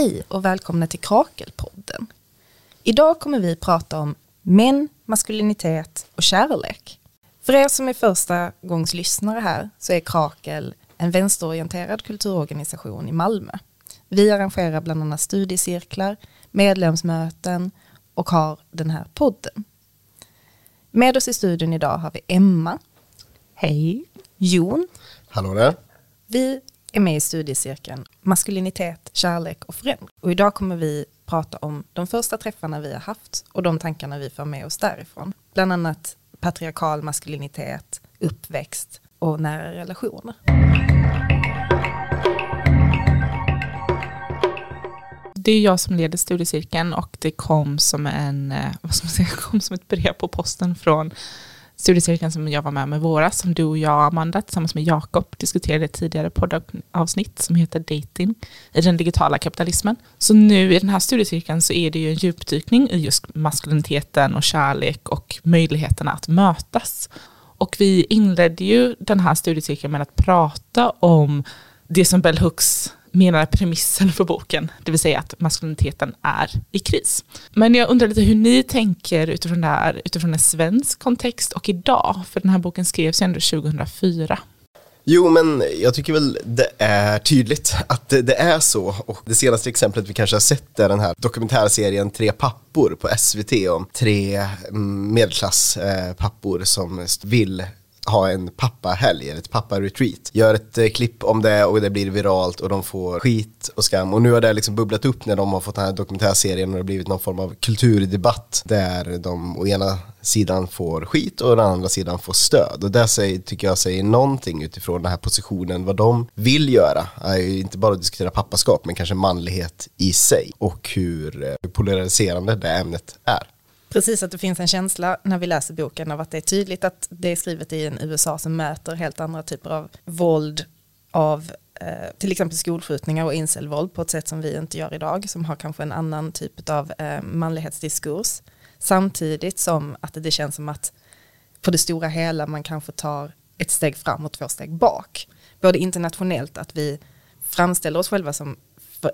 Hej och välkomna till Krakelpodden. Idag kommer vi prata om män, maskulinitet och kärlek. För er som är första gångs lyssnare här så är Krakel en vänsterorienterad kulturorganisation i Malmö. Vi arrangerar bland annat studiecirklar, medlemsmöten och har den här podden. Med oss i studion idag har vi Emma. Hej. Jon. Hallå där. Vi är med i studiecirkeln Maskulinitet, kärlek och förändring. Och idag kommer vi prata om de första träffarna vi har haft och de tankarna vi får med oss därifrån. Bland annat patriarkal maskulinitet, uppväxt och nära relationer. Det är jag som leder studiecirkeln och det kom som en, eh, vad ska man säga, kom som ett brev på posten från studiecirkeln som jag var med med våras, som du och jag, Amanda, tillsammans med Jakob, diskuterade tidigare poddavsnitt som heter Dating i den digitala kapitalismen. Så nu i den här studiecirkeln så är det ju en djupdykning i just maskuliniteten och kärlek och möjligheterna att mötas. Och vi inledde ju den här studiecirkeln med att prata om det som Bell Hooks menar premissen för boken, det vill säga att maskuliniteten är i kris. Men jag undrar lite hur ni tänker utifrån det här, utifrån en svensk kontext och idag, för den här boken skrevs ju ändå 2004. Jo, men jag tycker väl det är tydligt att det, det, är så. Och det senaste exemplet vi kanske har sett är den här dokumentärserien Tre pappor på SVT om tre mm, medelklasspappor som vill ha en pappahelg, eller ett papparetreat. Gör ett eh, klipp om det och det blir viralt och de får skit och skam. Och nu har det liksom bubblat upp när de har fått den här dokumentärserien och det har blivit någon form av kulturdebatt där de å ena sidan får skit och den andra sidan får stöd. Och det säger, tycker jag säger någonting utifrån den här positionen, vad de vill göra. Är ju inte bara att diskutera pappaskap, men kanske manlighet i sig och hur eh, polariserande det ämnet är. Precis att det finns en känsla när vi läser boken av att det är tydligt att det är skrivet i en USA som möter helt andra typer av våld av eh, till exempel skolskjutningar och incelvåld på ett sätt som vi inte gör idag som har kanske en annan typ av eh, manlighetsdiskurs samtidigt som att det känns som att på det stora hela man kanske tar ett steg fram och två steg bak. Både internationellt att vi framställer oss själva som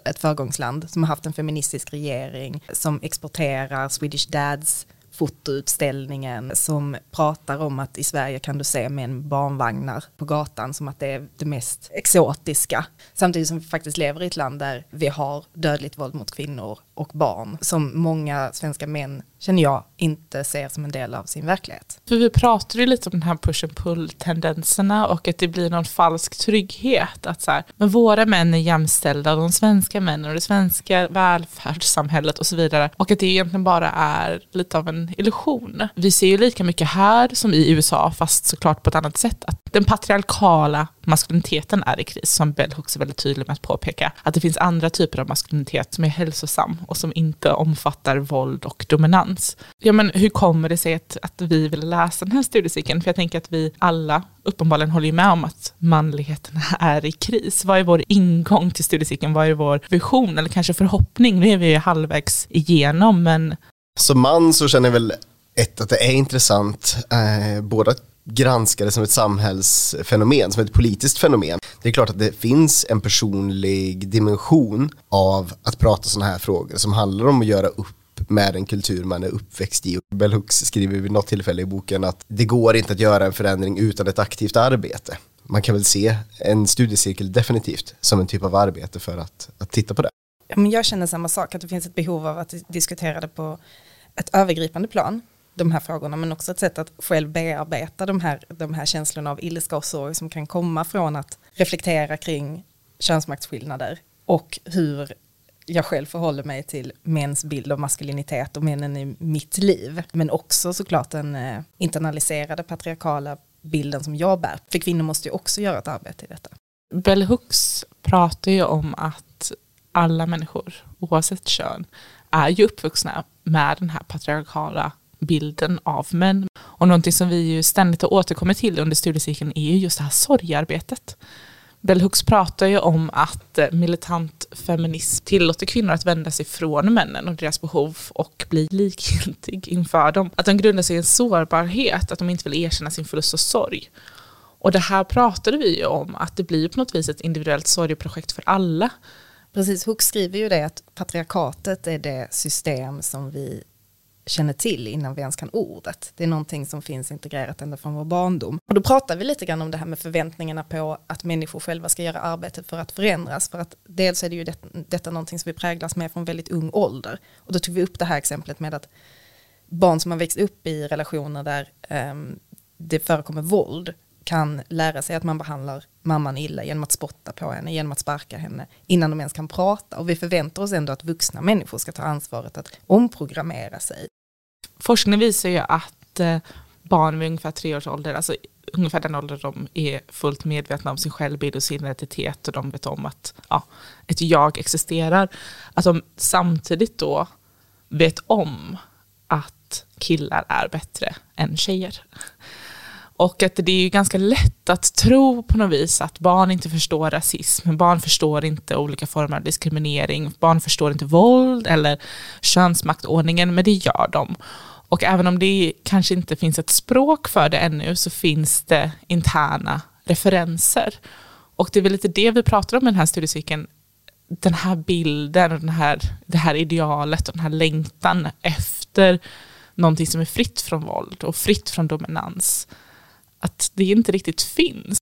ett föregångsland som har haft en feministisk regering som exporterar Swedish Dads fotoutställningen som pratar om att i Sverige kan du se män barnvagnar på gatan som att det är det mest exotiska. Samtidigt som vi faktiskt lever i ett land där vi har dödligt våld mot kvinnor och barn som många svenska män känner jag inte ser som en del av sin verklighet. För vi pratade ju lite om den här push and pull tendenserna och att det blir någon falsk trygghet att så här, men våra män är jämställda, och de svenska männen och det svenska välfärdssamhället och så vidare och att det egentligen bara är lite av en illusion. Vi ser ju lika mycket här som i USA fast såklart på ett annat sätt att den patriarkala maskuliniteten är i kris, som Bell Hooks är väldigt tydlig med att påpeka. Att det finns andra typer av maskulinitet som är hälsosam och som inte omfattar våld och dominans. Ja, men hur kommer det sig att, att vi vill läsa den här studiecirkeln? För jag tänker att vi alla uppenbarligen håller med om att manligheten är i kris. Vad är vår ingång till studiecirkeln? Vad är vår vision eller kanske förhoppning? Nu är vi halvvägs igenom, men... Som man så känner jag väl ett att det är intressant, eh, både att granska det som ett samhällsfenomen, som ett politiskt fenomen. Det är klart att det finns en personlig dimension av att prata sådana här frågor som handlar om att göra upp med den kultur man är uppväxt i. Bell Hooks skriver vid något tillfälle i boken att det går inte att göra en förändring utan ett aktivt arbete. Man kan väl se en studiecirkel definitivt som en typ av arbete för att, att titta på det. jag känner samma sak, att det finns ett behov av att diskutera det på ett övergripande plan de här frågorna men också ett sätt att själv bearbeta de här, de här känslorna av ilska och sorg som kan komma från att reflektera kring könsmaktsskillnader och hur jag själv förhåller mig till mäns bild av maskulinitet och männen i mitt liv. Men också såklart den eh, internaliserade patriarkala bilden som jag bär. För kvinnor måste ju också göra ett arbete i detta. Bell Hooks pratar ju om att alla människor, oavsett kön, är ju uppvuxna med den här patriarkala bilden av män. Och någonting som vi ju ständigt har återkommit till under studiecirkeln är ju just det här sorgarbetet. Bell Hooks pratar ju om att eh, militant feminism tillåter kvinnor att vända sig från männen och deras behov och bli likgiltig inför dem. Att de grundar sig i en sårbarhet, att de inte vill erkänna sin förlust och sorg. Och det här pratade vi ju om, att det blir på något vis ett individuellt sorgeprojekt för alla Precis, Hook skriver ju det att patriarkatet är det system som vi känner till innan vi ens kan ordet. Det är någonting som finns integrerat ända från vår barndom. Och då pratar vi lite grann om det här med förväntningarna på att människor själva ska göra arbetet för att förändras. För att dels är det ju det, detta någonting som vi präglas med från väldigt ung ålder. Och då tog vi upp det här exemplet med att barn som har växt upp i relationer där um, det förekommer våld kan lära sig att man behandlar mamman illa genom att spotta på henne, genom att sparka henne, innan de ens kan prata. Och vi förväntar oss ändå att vuxna människor ska ta ansvaret att omprogrammera sig. Forskning visar ju att eh, barn vid ungefär tre års ålder, alltså ungefär den ålder de är fullt medvetna om sin självbild och sin identitet och de vet om att ja, ett jag existerar, att de samtidigt då vet om att killar är bättre än tjejer. Och att det är ju ganska lätt att tro på något vis att barn inte förstår rasism, barn förstår inte olika former av diskriminering, barn förstår inte våld eller könsmaktordningen, men det gör de. Och även om det kanske inte finns ett språk för det ännu så finns det interna referenser. Och det är väl lite det vi pratar om i den här studiecirkeln, den här bilden och den här, det här idealet och den här längtan efter någonting som är fritt från våld och fritt från dominans att det inte riktigt finns.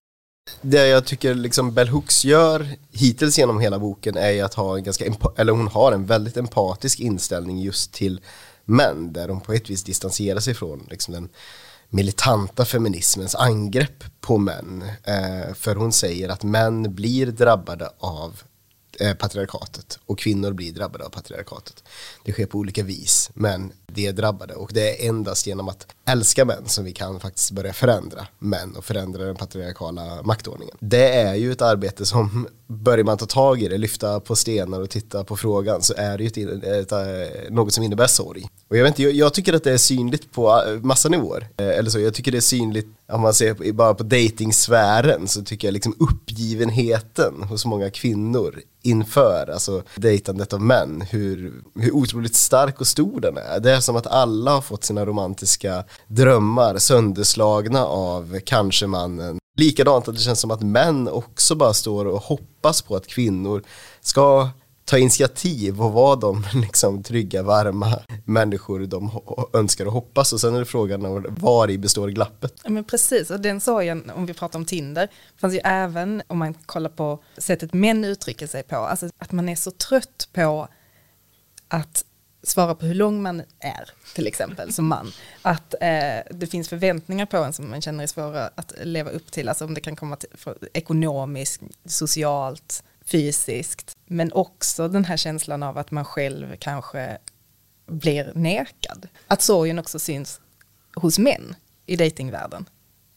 Det jag tycker liksom Bell Hooks gör hittills genom hela boken är ju att ha en ganska, eller hon har en väldigt empatisk inställning just till män där hon på ett vis distanserar sig från liksom den militanta feminismens angrepp på män. Eh, för hon säger att män blir drabbade av Eh, patriarkatet och kvinnor blir drabbade av patriarkatet. Det sker på olika vis, men det är drabbade och det är endast genom att älska män som vi kan faktiskt börja förändra män och förändra den patriarkala maktordningen. Det är ju ett arbete som börjar man ta tag i det, lyfta på stenar och titta på frågan så är det ju ett, ett, ett, eh, något som innebär sorg. Och jag, vet inte, jag, jag, tycker att det är synligt på eh, massa nivåer. Eh, eller så, jag tycker det är synligt om man ser bara på dejtingsfären så tycker jag liksom uppgivenheten hos många kvinnor inför alltså dejtandet av män, hur, hur otroligt stark och stor den är. Det är som att alla har fått sina romantiska drömmar sönderslagna av kanske mannen. Likadant att det känns som att män också bara står och hoppas på att kvinnor ska ta initiativ och vara de liksom, trygga, varma människor de önskar och hoppas. Och sen är det frågan om var i består glappet. Ja, men precis, och den sorgen, om vi pratar om Tinder, fanns ju även om man kollar på sättet män uttrycker sig på, alltså att man är så trött på att svara på hur lång man är, till exempel, som man. Att eh, det finns förväntningar på en som man känner är svåra att leva upp till, alltså om det kan komma till ekonomiskt, socialt, fysiskt, men också den här känslan av att man själv kanske blir nekad. Att sorgen också syns hos män i datingvärlden.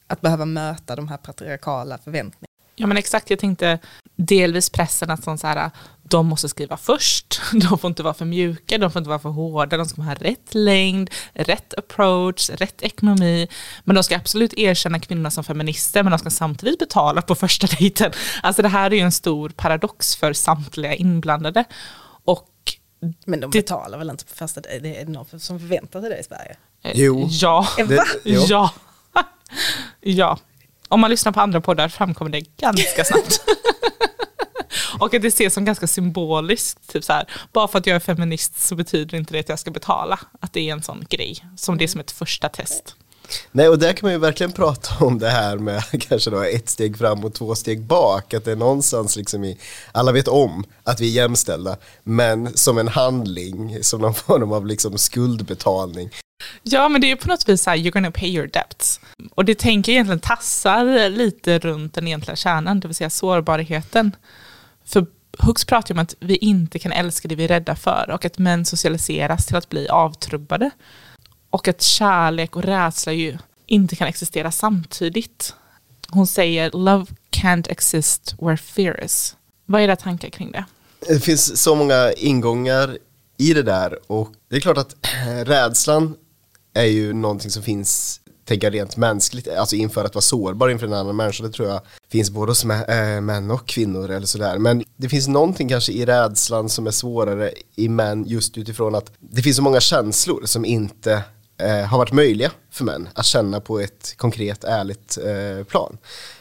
Att behöva möta de här patriarkala förväntningarna. Ja men exakt, jag tänkte delvis pressen att sån så här, de måste skriva först, de får inte vara för mjuka, de får inte vara för hårda, de ska ha rätt längd, rätt approach, rätt ekonomi. Men de ska absolut erkänna kvinnorna som feminister, men de ska samtidigt betala på första dejten. Alltså det här är ju en stor paradox för samtliga inblandade. Och men de betalar väl inte på första dejten? Det är någon som förväntar sig det i Sverige? Eh, jo. Ja. Det, ja. ja. Om man lyssnar på andra poddar framkommer det ganska snabbt. Och att det ses som ganska symboliskt. Typ så här, bara för att jag är feminist så betyder inte det att jag ska betala. Att det är en sån grej, som det är som ett första test. Nej, och där kan man ju verkligen prata om det här med kanske då ett steg fram och två steg bak. Att det är någonstans liksom i, alla vet om att vi är jämställda, men som en handling, som någon form av liksom skuldbetalning. Ja, men det är på något vis så här, you're gonna pay your debts. Och det tänker egentligen tassar lite runt den egentliga kärnan, det vill säga sårbarheten. För Hooks pratar ju om att vi inte kan älska det vi är rädda för och att män socialiseras till att bli avtrubbade. Och att kärlek och rädsla ju inte kan existera samtidigt. Hon säger love can't exist where fear is. Vad är era tankar kring det? Det finns så många ingångar i det där och det är klart att rädslan är ju någonting som finns tänka rent mänskligt, alltså inför att vara sårbar inför en annan människa, det tror jag finns både hos eh, män och kvinnor eller sådär. Men det finns någonting kanske i rädslan som är svårare i män just utifrån att det finns så många känslor som inte eh, har varit möjliga för män att känna på ett konkret, ärligt eh, plan.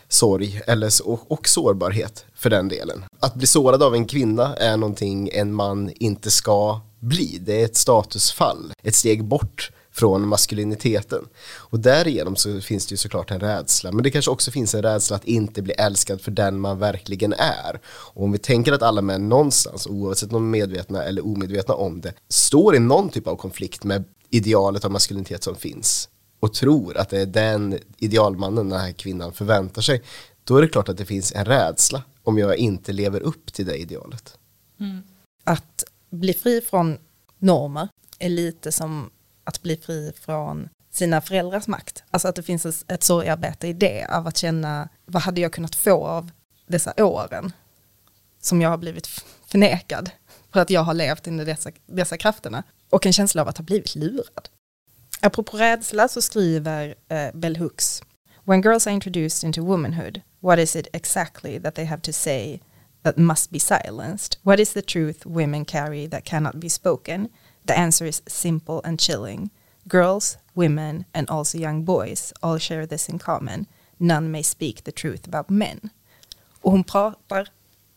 sorg eller, och, och sårbarhet för den delen. Att bli sårad av en kvinna är någonting en man inte ska bli. Det är ett statusfall, ett steg bort från maskuliniteten. Och därigenom så finns det ju såklart en rädsla, men det kanske också finns en rädsla att inte bli älskad för den man verkligen är. Och om vi tänker att alla män någonstans, oavsett om de är medvetna eller omedvetna om det, står i någon typ av konflikt med idealet av maskulinitet som finns och tror att det är den idealmannen den här kvinnan förväntar sig, då är det klart att det finns en rädsla om jag inte lever upp till det idealet. Mm. Att bli fri från normer är lite som att bli fri från sina föräldrars makt. Alltså att det finns ett sorgarbete i det, av att känna vad hade jag kunnat få av dessa åren som jag har blivit förnekad för att jag har levt under dessa, dessa krafterna. Och en känsla av att ha blivit lurad. Apropå rädsla så skriver eh, Bell Hooks When girls are introduced into womanhood, what is it exactly that they have to say that must be silenced? What is the truth women carry that cannot be spoken? The answer is simple and chilling. Girls, women, and also young boys all share this in common. None may speak the truth about men. Och hon pratar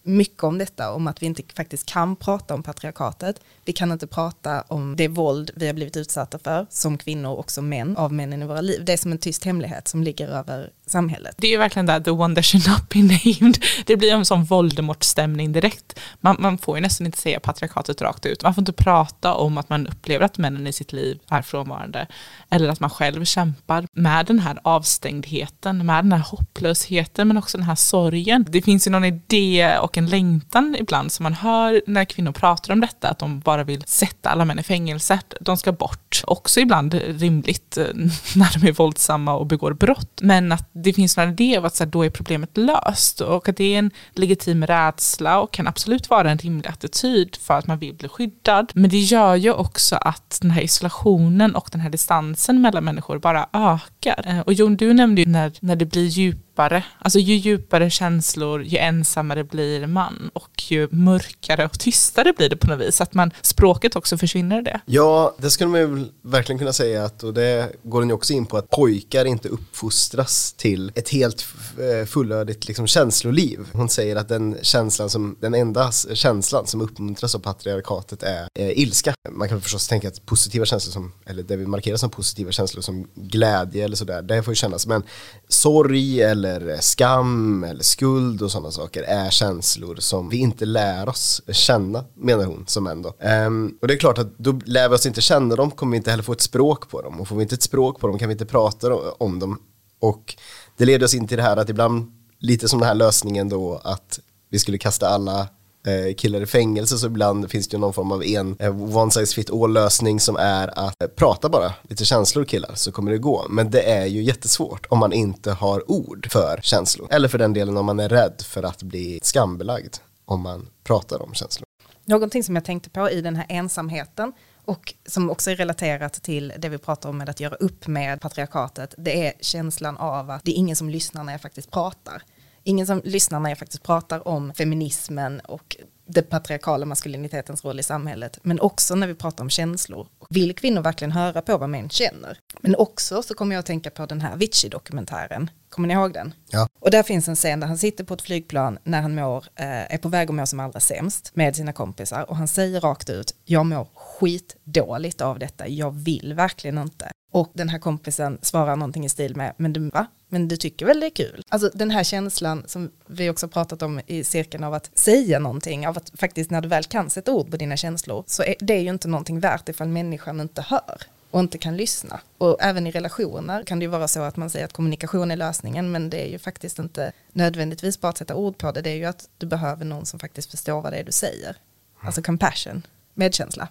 mycket om detta, om att vi inte faktiskt kan prata om patriarkatet. Vi kan inte prata om det våld vi har blivit utsatta för som kvinnor och som män av männen i våra liv. Det är som en tyst hemlighet som ligger över samhället. Det är ju verkligen där the one that should not be named. Det blir en sån Voldemort-stämning direkt. Man, man, får ju nästan inte säga patriarkatet rakt ut. Man får inte prata om att man upplever att männen i sitt liv är frånvarande. Eller att man själv kämpar med den här avstängdheten, med den här hopplösheten, men också den här sorgen. Det finns ju någon idé och en längtan ibland som man hör när kvinnor pratar om detta, att de bara vill sätta alla män i fängelse. De ska bort. Också ibland rimligt eh, när de är våldsamma och begår brott. Men att det finns en idé av att så här, då är problemet löst och att det är en legitim rädsla och kan absolut vara en rimlig attityd för att man vill bli skyddad. Men det gör ju också att den här isolationen och den här distansen mellan människor bara ökar. Eh, och Jon, du nämnde ju när, när det blir djup djupare, alltså ju djupare känslor, ju ensammare blir man och ju mörkare och tystare blir det på något vis. Att man, språket också försvinner det. Ja, det skulle man ju verkligen kunna säga att, och det går den ju också in på, att pojkar inte uppfostras till ett helt eh, fullödigt liksom, känsloliv. Hon säger att den känslan som, den enda känslan som uppmuntras av patriarkatet är eh, ilska. Man kan förstås tänka att positiva känslor som, eller det vi markerar som positiva känslor som glädje eller sådär, det får ju kännas, men sorg eller eller eh, skam eller skuld och sådana saker är känslor som vi inte lär oss känna, menar hon som ändå. Um, ehm, och det är klart att då lär vi oss inte känna dem kommer vi inte heller få ett språk på dem och får vi inte ett språk på dem kan vi inte prata om dem. Och det leder oss in till det här att ibland, lite som den här lösningen då, att vi skulle kasta alla Eh, killar i fängelse så ibland finns det ju någon form av en eh, one size fit all lösning som är att eh, prata bara lite känslor killar så kommer det gå. Men det är ju jättesvårt om man inte har ord för känslor. Eller för den delen om man är rädd för att bli skambelagd om man pratar om känslor. Någonting som jag tänkte på i den här ensamheten och som också är relaterat till det vi pratar om med att göra upp med patriarkatet, det är känslan av att det är ingen som lyssnar när jag faktiskt pratar ingen som lyssnar när jag faktiskt pratar om feminismen och den patriarkala maskulinitetens roll i samhället, men också när vi pratar om känslor. Vill kvinnor verkligen höra på vad män känner? Men också så kommer jag att tänka på den här Avicii-dokumentären. Kommer ni ihåg den? Ja. Och där finns en scen där han sitter på ett flygplan när han mår, eh, är på väg att må som allra sämst med sina kompisar och han säger rakt ut, jag mår skitdåligt av detta, jag vill verkligen inte. Och den här kompisen svarar någonting i stil med, men du, va? Men du tycker väl det är kul? Alltså den här känslan som vi också pratat om i cirkeln av att säga någonting, av att faktiskt när du väl kan sätta ord på dina känslor så är det ju inte någonting värt ifall människan inte hör och inte kan lyssna. Och även i relationer kan det ju vara så att man säger att kommunikation är lösningen men det är ju faktiskt inte nödvändigtvis bara att sätta ord på det, det är ju att du behöver någon som faktiskt förstår vad det är du säger. Alltså compassion, medkänsla.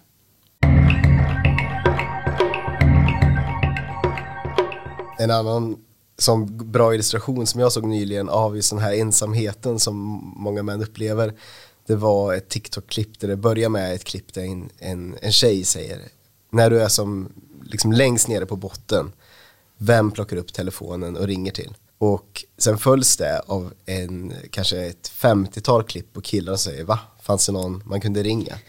En annan som bra illustration som jag såg nyligen av just den här ensamheten som många män upplever. Det var ett TikTok-klipp där det börjar med ett klipp där en, en, en tjej säger när du är som liksom längst nere på botten vem plockar upp telefonen och ringer till? Och sen följs det av en kanske ett 50-tal klipp på killar som säger va, fanns det någon man kunde ringa?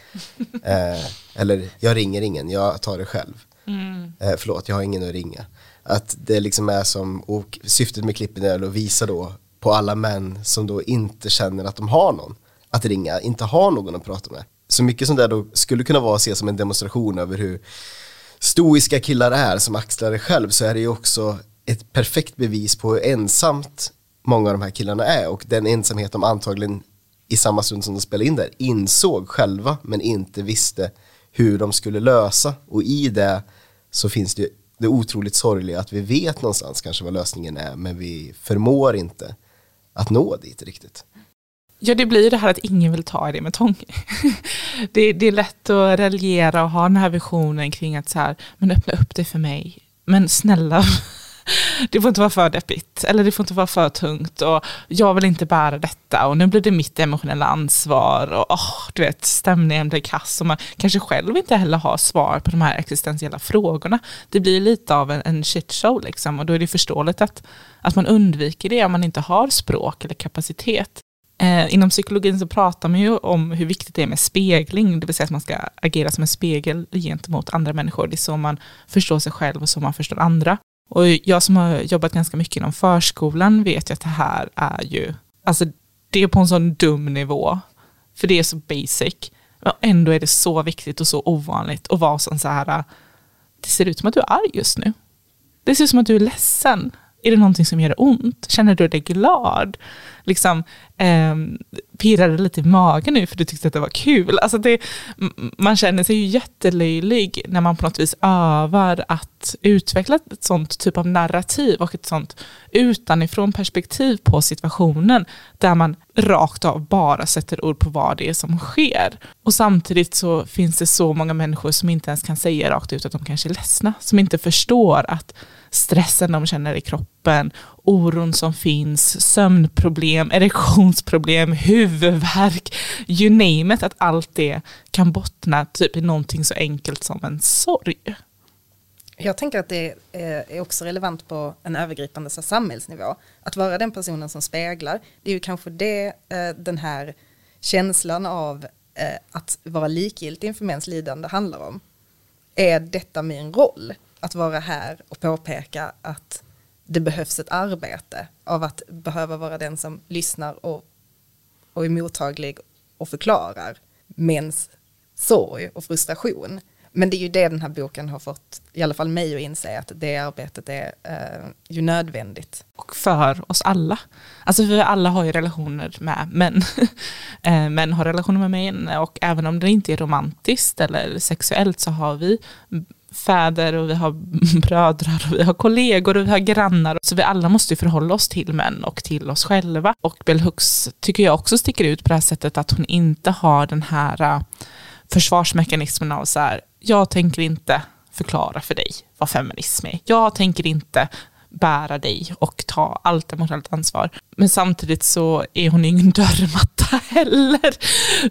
Eh, eller jag ringer ingen, jag tar det själv. Mm. eh, förlåt, jag har ingen att ringa att det liksom är som, och syftet med klippen är att visa då på alla män som då inte känner att de har någon att ringa, inte har någon att prata med. Så mycket som det då skulle kunna vara att se som en demonstration över hur stoiska killar är som axlar det själv så är det ju också ett perfekt bevis på hur ensamt många av de här killarna är och den ensamhet de antagligen i samma stund som de spelade in där insåg själva men inte visste hur de skulle lösa och i det så finns det ju det otroligt sorgliga att vi vet någonstans kanske vad lösningen är men vi förmår inte att nå dit riktigt. Ja, det blir det här att ingen vill ta i det med tång. det, det, är lätt att raljera och ha den här visionen kring att så här, men öppna upp det för mig. Men snälla, det får inte vara för deppigt eller det får inte vara för tungt och jag vill inte bära detta och nu blir det mitt emotionella ansvar och oh, du vet stämningen blir kass och man kanske själv inte heller har svar på de här existentiella frågorna. Det blir lite av en, en shitshow liksom och då är det förståeligt att, att man undviker det om man inte har språk eller kapacitet. Eh, inom psykologin så pratar man ju om hur viktigt det är med spegling, det vill säga att man ska agera som en spegel gentemot andra människor. Det är så man förstår sig själv och så man förstår andra. Och jag som har jobbat ganska mycket inom förskolan vet ju att det här är ju, alltså det är på en sån dum nivå, för det är så basic. Men ändå är det så viktigt och så ovanligt att vara sån så här, det ser ut som att du är arg just nu. Det ser ut som att du är ledsen. Är det någonting som gör ont? Känner du dig glad? Liksom, eh, pirrade lite i magen nu för du tyckte att det var kul. Alltså det, man känner sig ju jättelöjlig när man på något vis övar att utveckla ett sånt typ av narrativ och ett sånt utanifrån perspektiv på situationen där man rakt av bara sätter ord på vad det är som sker. Och samtidigt så finns det så många människor som inte ens kan säga rakt ut att de kanske är ledsna, som inte förstår att stressen de känner i kroppen, oron som finns, sömnproblem, erektionsproblem, huvudvärk, you name it, att allt det kan bottna typ i någonting så enkelt som en sorg. Jag tänker att det eh, är också relevant på en övergripande så samhällsnivå. Att vara den personen som speglar, det är ju kanske det eh, den här känslan av eh, att vara likgiltig inför mäns lidande handlar om. Är detta min roll? Att vara här och påpeka att det behövs ett arbete av att behöva vara den som lyssnar och, och är mottaglig och förklarar mäns sorg och frustration. Men det är ju det den här boken har fått, i alla fall mig att inse att det arbetet är eh, ju nödvändigt. Och för oss alla. Alltså vi alla har ju relationer med män. Eh, män har relationer med män och även om det inte är romantiskt eller sexuellt så har vi fäder och vi har brödrar och vi har kollegor och vi har grannar. Så vi alla måste förhålla oss till män och till oss själva. Och Bell Hooks tycker jag också sticker ut på det här sättet att hon inte har den här äh, försvarsmekanismen av så här, jag tänker inte förklara för dig vad feminism är. Jag tänker inte bära dig och ta allt emotionellt ansvar. Men samtidigt så är hon ingen dörrmatta heller,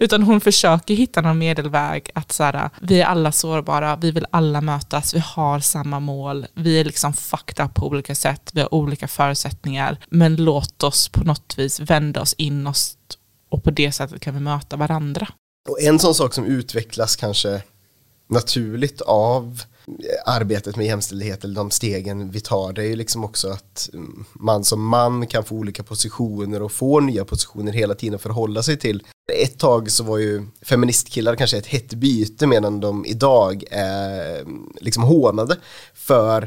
utan hon försöker hitta någon medelväg att så här, vi är alla sårbara, vi vill alla mötas, vi har samma mål, vi är liksom fucked up på olika sätt, vi har olika förutsättningar, men låt oss på något vis vända oss inåt och på det sättet kan vi möta varandra. Och en sån sak som utvecklas kanske naturligt av arbetet med jämställdhet eller de stegen vi tar det är ju liksom också att mm, man som man kan få olika positioner och få nya positioner hela tiden att förhålla sig till. Ett tag så var ju feministkillar kanske ett hett byte medan de idag är mm, liksom hånade för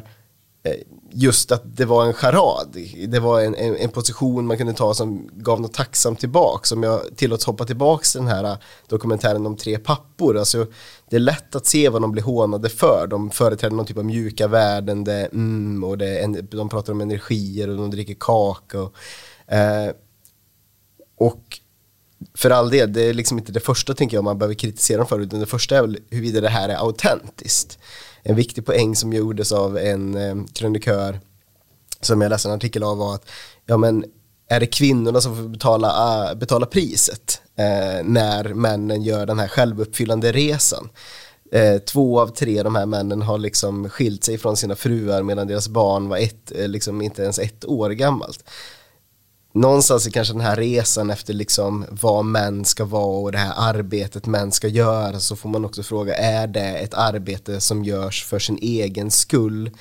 eh, just att det var en charad. Det var en, en, en, position man kunde ta som gav något tacksamt tillbaka. Om jag tillåts hoppa tillbaka till den här äh, dokumentären om tre pappor. Alltså, det är lätt att se vad de blir hånade för. De företräder någon typ av mjuka värden. Det, mm, och det, de pratar om energier och de dricker kaka. Och, eh, och för all del, det är liksom inte det första tänker jag man behöver kritisera dem för. Utan det första är väl huruvida det här är autentiskt en viktig poäng som gjordes av en eh, krönikör som jag läste en artikel av var att ja men är det kvinnorna som får betala, eh, betala priset eh, när männen gör den här självuppfyllande resan. Eh, två av tre de här männen har liksom skilt sig från sina fruar medan deras barn var ett, eh, liksom inte ens ett år gammalt någonstans i kanske den här resan efter liksom vad män ska vara och det här arbetet män ska göra så får man också fråga är det ett arbete som görs för sin egen skull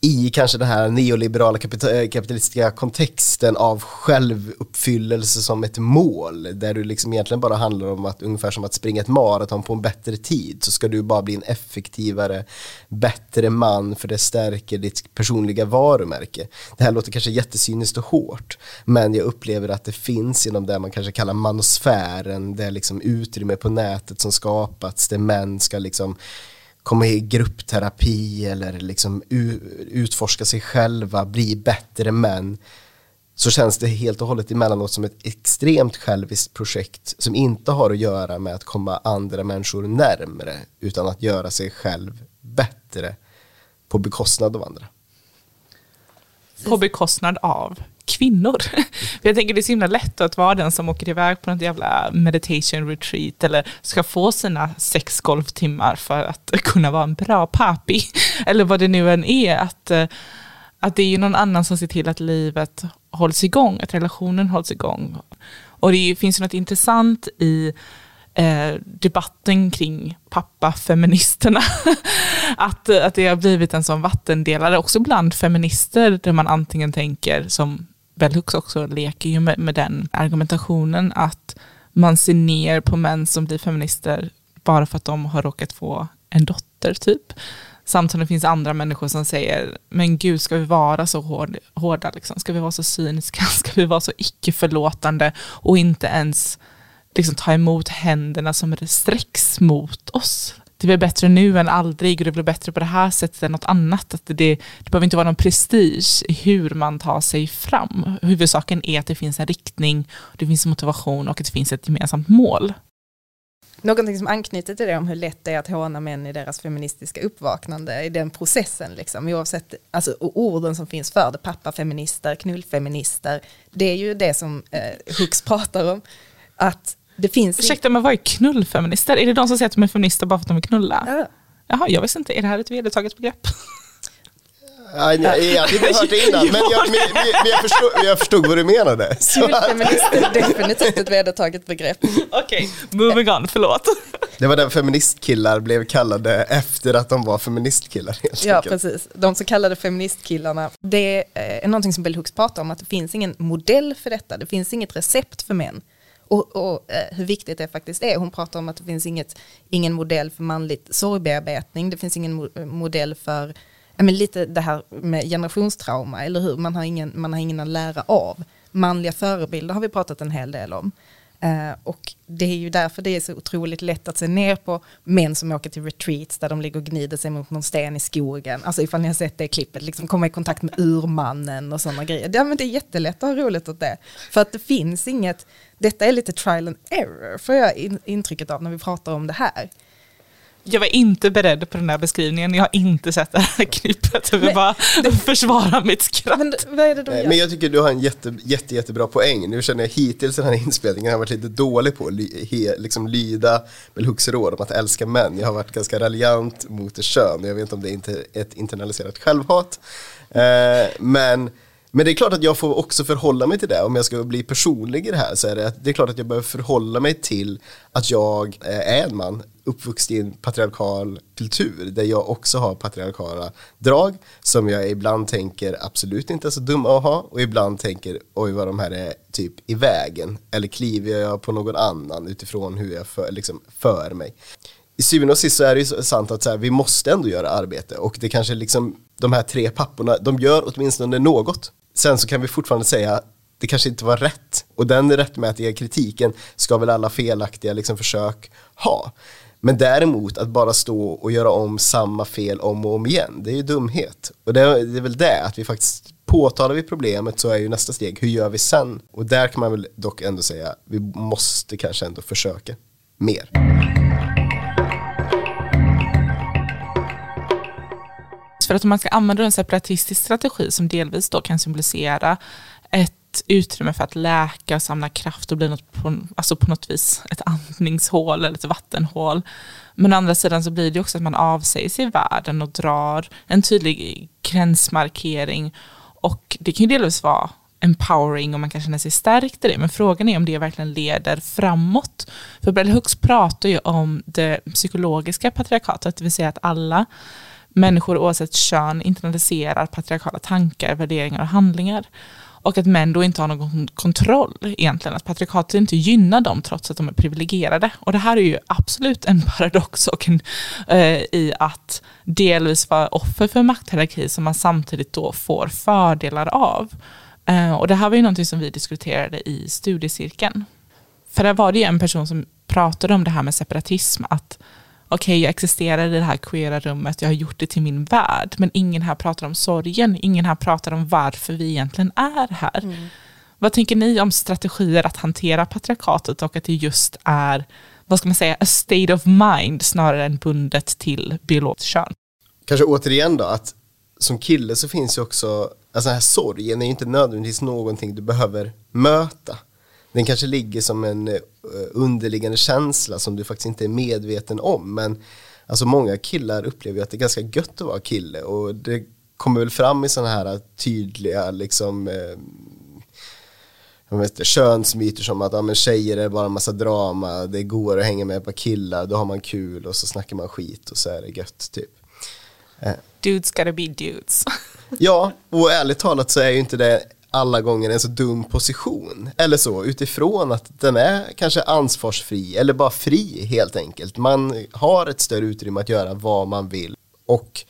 i kanske den här neoliberala eh, kapitalistiska kontexten av självuppfyllelse som ett mål där du liksom egentligen bara handlar om att ungefär som att springa ett maraton på en bättre tid så ska du bara bli en effektivare, bättre man för det stärker ditt personliga varumärke. Det här låter kanske jättesyniskt och hårt men jag upplever att det finns inom det man kanske kallar manosfären, det är liksom utrymme på nätet som skapats där män ska liksom komma i gruppterapi eller liksom utforska sig själva, bli bättre män så känns det helt och hållet emellanåt som ett extremt själviskt projekt som inte har att göra med att komma andra människor närmre utan att göra sig själv bättre på bekostnad av andra. På bekostnad av kvinnor. För jag tänker det är så himla lätt att vara den som åker iväg på något jävla meditation retreat eller ska få sina sex golftimmar för att kunna vara en bra papi. Eller vad det nu än är. Att, eh, att det är ju någon annan som ser till att livet hålls igång, att relationen hålls igång. Och det finns ju något intressant i eh, debatten kring pappafeministerna. att, eh, att det har blivit en sån vattendelare också bland feminister där man antingen tänker som Bell Hooks också leker ju med, med den argumentationen att man ser ner på män som blir feminister bara för att de har råkat få en dotter typ. Samtidigt finns andra människor som säger, men gud ska vi vara så hård, hårda, liksom? ska vi vara så cyniska, ska vi vara så icke-förlåtande och inte ens liksom, ta emot händerna som sträcks mot oss det blir bättre nu än aldrig och det blir bättre på det här sättet än något annat. Att det, det behöver inte vara någon prestige i hur man tar sig fram. Huvudsaken är att det finns en riktning, det finns motivation och att det finns ett gemensamt mål. Någonting som anknyter till det om hur lätt det är att håna män i deras feministiska uppvaknande i den processen, liksom, oavsett alltså, orden som finns för det, pappafeminister, knullfeminister, det är ju det som eh, Hooks pratar om, att det finns... Ursäkta, men vad är knullfeminister? Är det de som säger att de är feminister bara för att de vill knulla? Ja. Jaha, jag visste inte. Är det här ett vedertaget begrepp? Ja, jag, jag hade inte hört det innan, men jag, men, men jag, förstod, jag förstod vad du menade. Knullfeminist är definitivt ett vedertaget begrepp. Okej, okay, moving on, förlåt. Det var den feministkillar blev kallade efter att de var feministkillar. Helt ja, enkelt. precis. De så kallade feministkillarna, det är någonting som Bell Hooks pratar om, att det finns ingen modell för detta, det finns inget recept för män. Och, och eh, hur viktigt det faktiskt är. Hon pratar om att det finns inget, ingen modell för manligt sorgbearbetning, det finns ingen mo eh, modell för men lite det här med generationstrauma, eller hur? Man har, ingen, man har ingen att lära av. Manliga förebilder har vi pratat en hel del om. Uh, och det är ju därför det är så otroligt lätt att se ner på män som åker till retreats där de ligger och gnider sig mot någon sten i skogen. Alltså ifall ni har sett det klippet, liksom komma i kontakt med urmannen och sådana grejer. Ja men det är jättelätt att ha roligt åt det. För att det finns inget, detta är lite trial and error får jag in, intrycket av när vi pratar om det här jag var inte beredd på den här beskrivningen. Jag har inte sett det här klippet. Jag vill bara det, försvara mitt skratt. Men, vad är det de gör? men jag tycker du har en jätte, jätte, jättebra poäng. Nu känner jag hittills den här inspelningen har varit lite dålig på att liksom lyda Bell Hooks råd om att älska män. Jag har varit ganska raljant mot det kön. Jag vet inte om det är inte ett internaliserat självhat. Eh, men men det är klart att jag får också förhålla mig till det. Om jag ska bli personlig i det här så är det, det är klart att jag behöver förhålla mig till att jag eh, är en man uppvuxen i en patriarkal kultur där jag också har patriarkala drag som jag ibland tänker absolut inte är så dumma att ha och ibland tänker oj vad de här är typ i vägen eller kliver jag på någon annan utifrån hur jag för, liksom, för mig. I syvende och sist så är det ju sant att så här, vi måste ändå göra arbete och det kanske liksom de här tre papporna, de gör åtminstone något. Sen så kan vi fortfarande säga det kanske inte var rätt och den rättmätiga kritiken ska väl alla felaktiga liksom försök ha. Men däremot att bara stå och göra om samma fel om och om igen, det är ju dumhet. Och det är, det är väl det, att vi faktiskt påtalar vi problemet så är ju nästa steg, hur gör vi sen? Och där kan man väl dock ändå säga, vi måste kanske ändå försöka mer. För att om man ska använda en separatistisk strategi som delvis då kan symbolisera ett utrymme för att läka och samla kraft och bli något på, alltså på något vis ett andningshål eller ett vattenhål. Men å andra sidan så blir det också att man avsäger sig världen och drar en tydlig gränsmarkering. Och det kan ju delvis vara empowering och man kan känna sig stärkt i det. Men frågan är om det verkligen leder framåt. För Bell Hooks pratar ju om det psykologiska patriarkatet, det vill säga att alla människor oavsett kön internaliserar patriarkala tankar, värderingar och handlingar. Och att män då inte har någon kontroll egentligen, att patriarkatet inte gynnar dem trots att de är privilegierade. Och det här är ju absolut en paradox och en, eh, i att delvis vara offer för makthierarki som man samtidigt då får fördelar av. Eh, och det här var ju någonting som vi diskuterade i studiecirkeln. För där var det ju en person som pratade om det här med separatism, att okej, okay, jag existerar i det här queera rummet, jag har gjort det till min värld, men ingen här pratar om sorgen, ingen här pratar om varför vi egentligen är här. Mm. Vad tänker ni om strategier att hantera patriarkatet och att det just är, vad ska man säga, a state of mind snarare än bundet till biologiskt kön? Kanske återigen då, att som kille så finns ju också, alltså den här sorgen är ju inte nödvändigtvis någonting du behöver möta. Den kanske ligger som en uh, underliggande känsla som du faktiskt inte är medveten om. Men alltså många killar upplever ju att det är ganska gött att vara kille och det kommer väl fram i sådana här tydliga liksom jag vet inte, könsmyter som att ja, men tjejer är bara en massa drama, det går att hänga med på killar, då har man kul och så snackar man skit och så är det gött typ. Uh. Dudes gotta be dudes. ja, och ärligt talat så är ju inte det alla gånger en så dum position. Eller så, utifrån att den är kanske ansvarsfri eller bara fri helt enkelt. Man har ett större utrymme att göra vad man vill. Och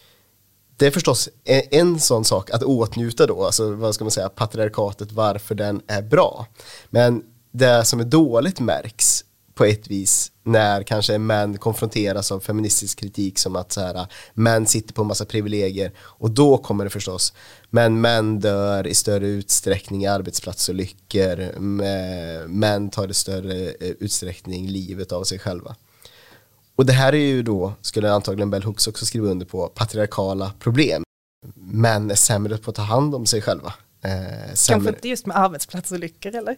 det är förstås en, en sån sak att åtnjuta då, alltså vad ska man säga, patriarkatet, varför den är bra. Men det som är dåligt märks på ett vis när kanske män konfronteras av feministisk kritik som att så här, män sitter på en massa privilegier och då kommer det förstås men män dör i större utsträckning i arbetsplatsolyckor män tar i större eh, utsträckning livet av sig själva. Och det här är ju då, skulle antagligen Bell Hooks också skriva under på, patriarkala problem. Män är sämre på att ta hand om sig själva. Eh, Kanske inte just med arbetsplatsolyckor eller?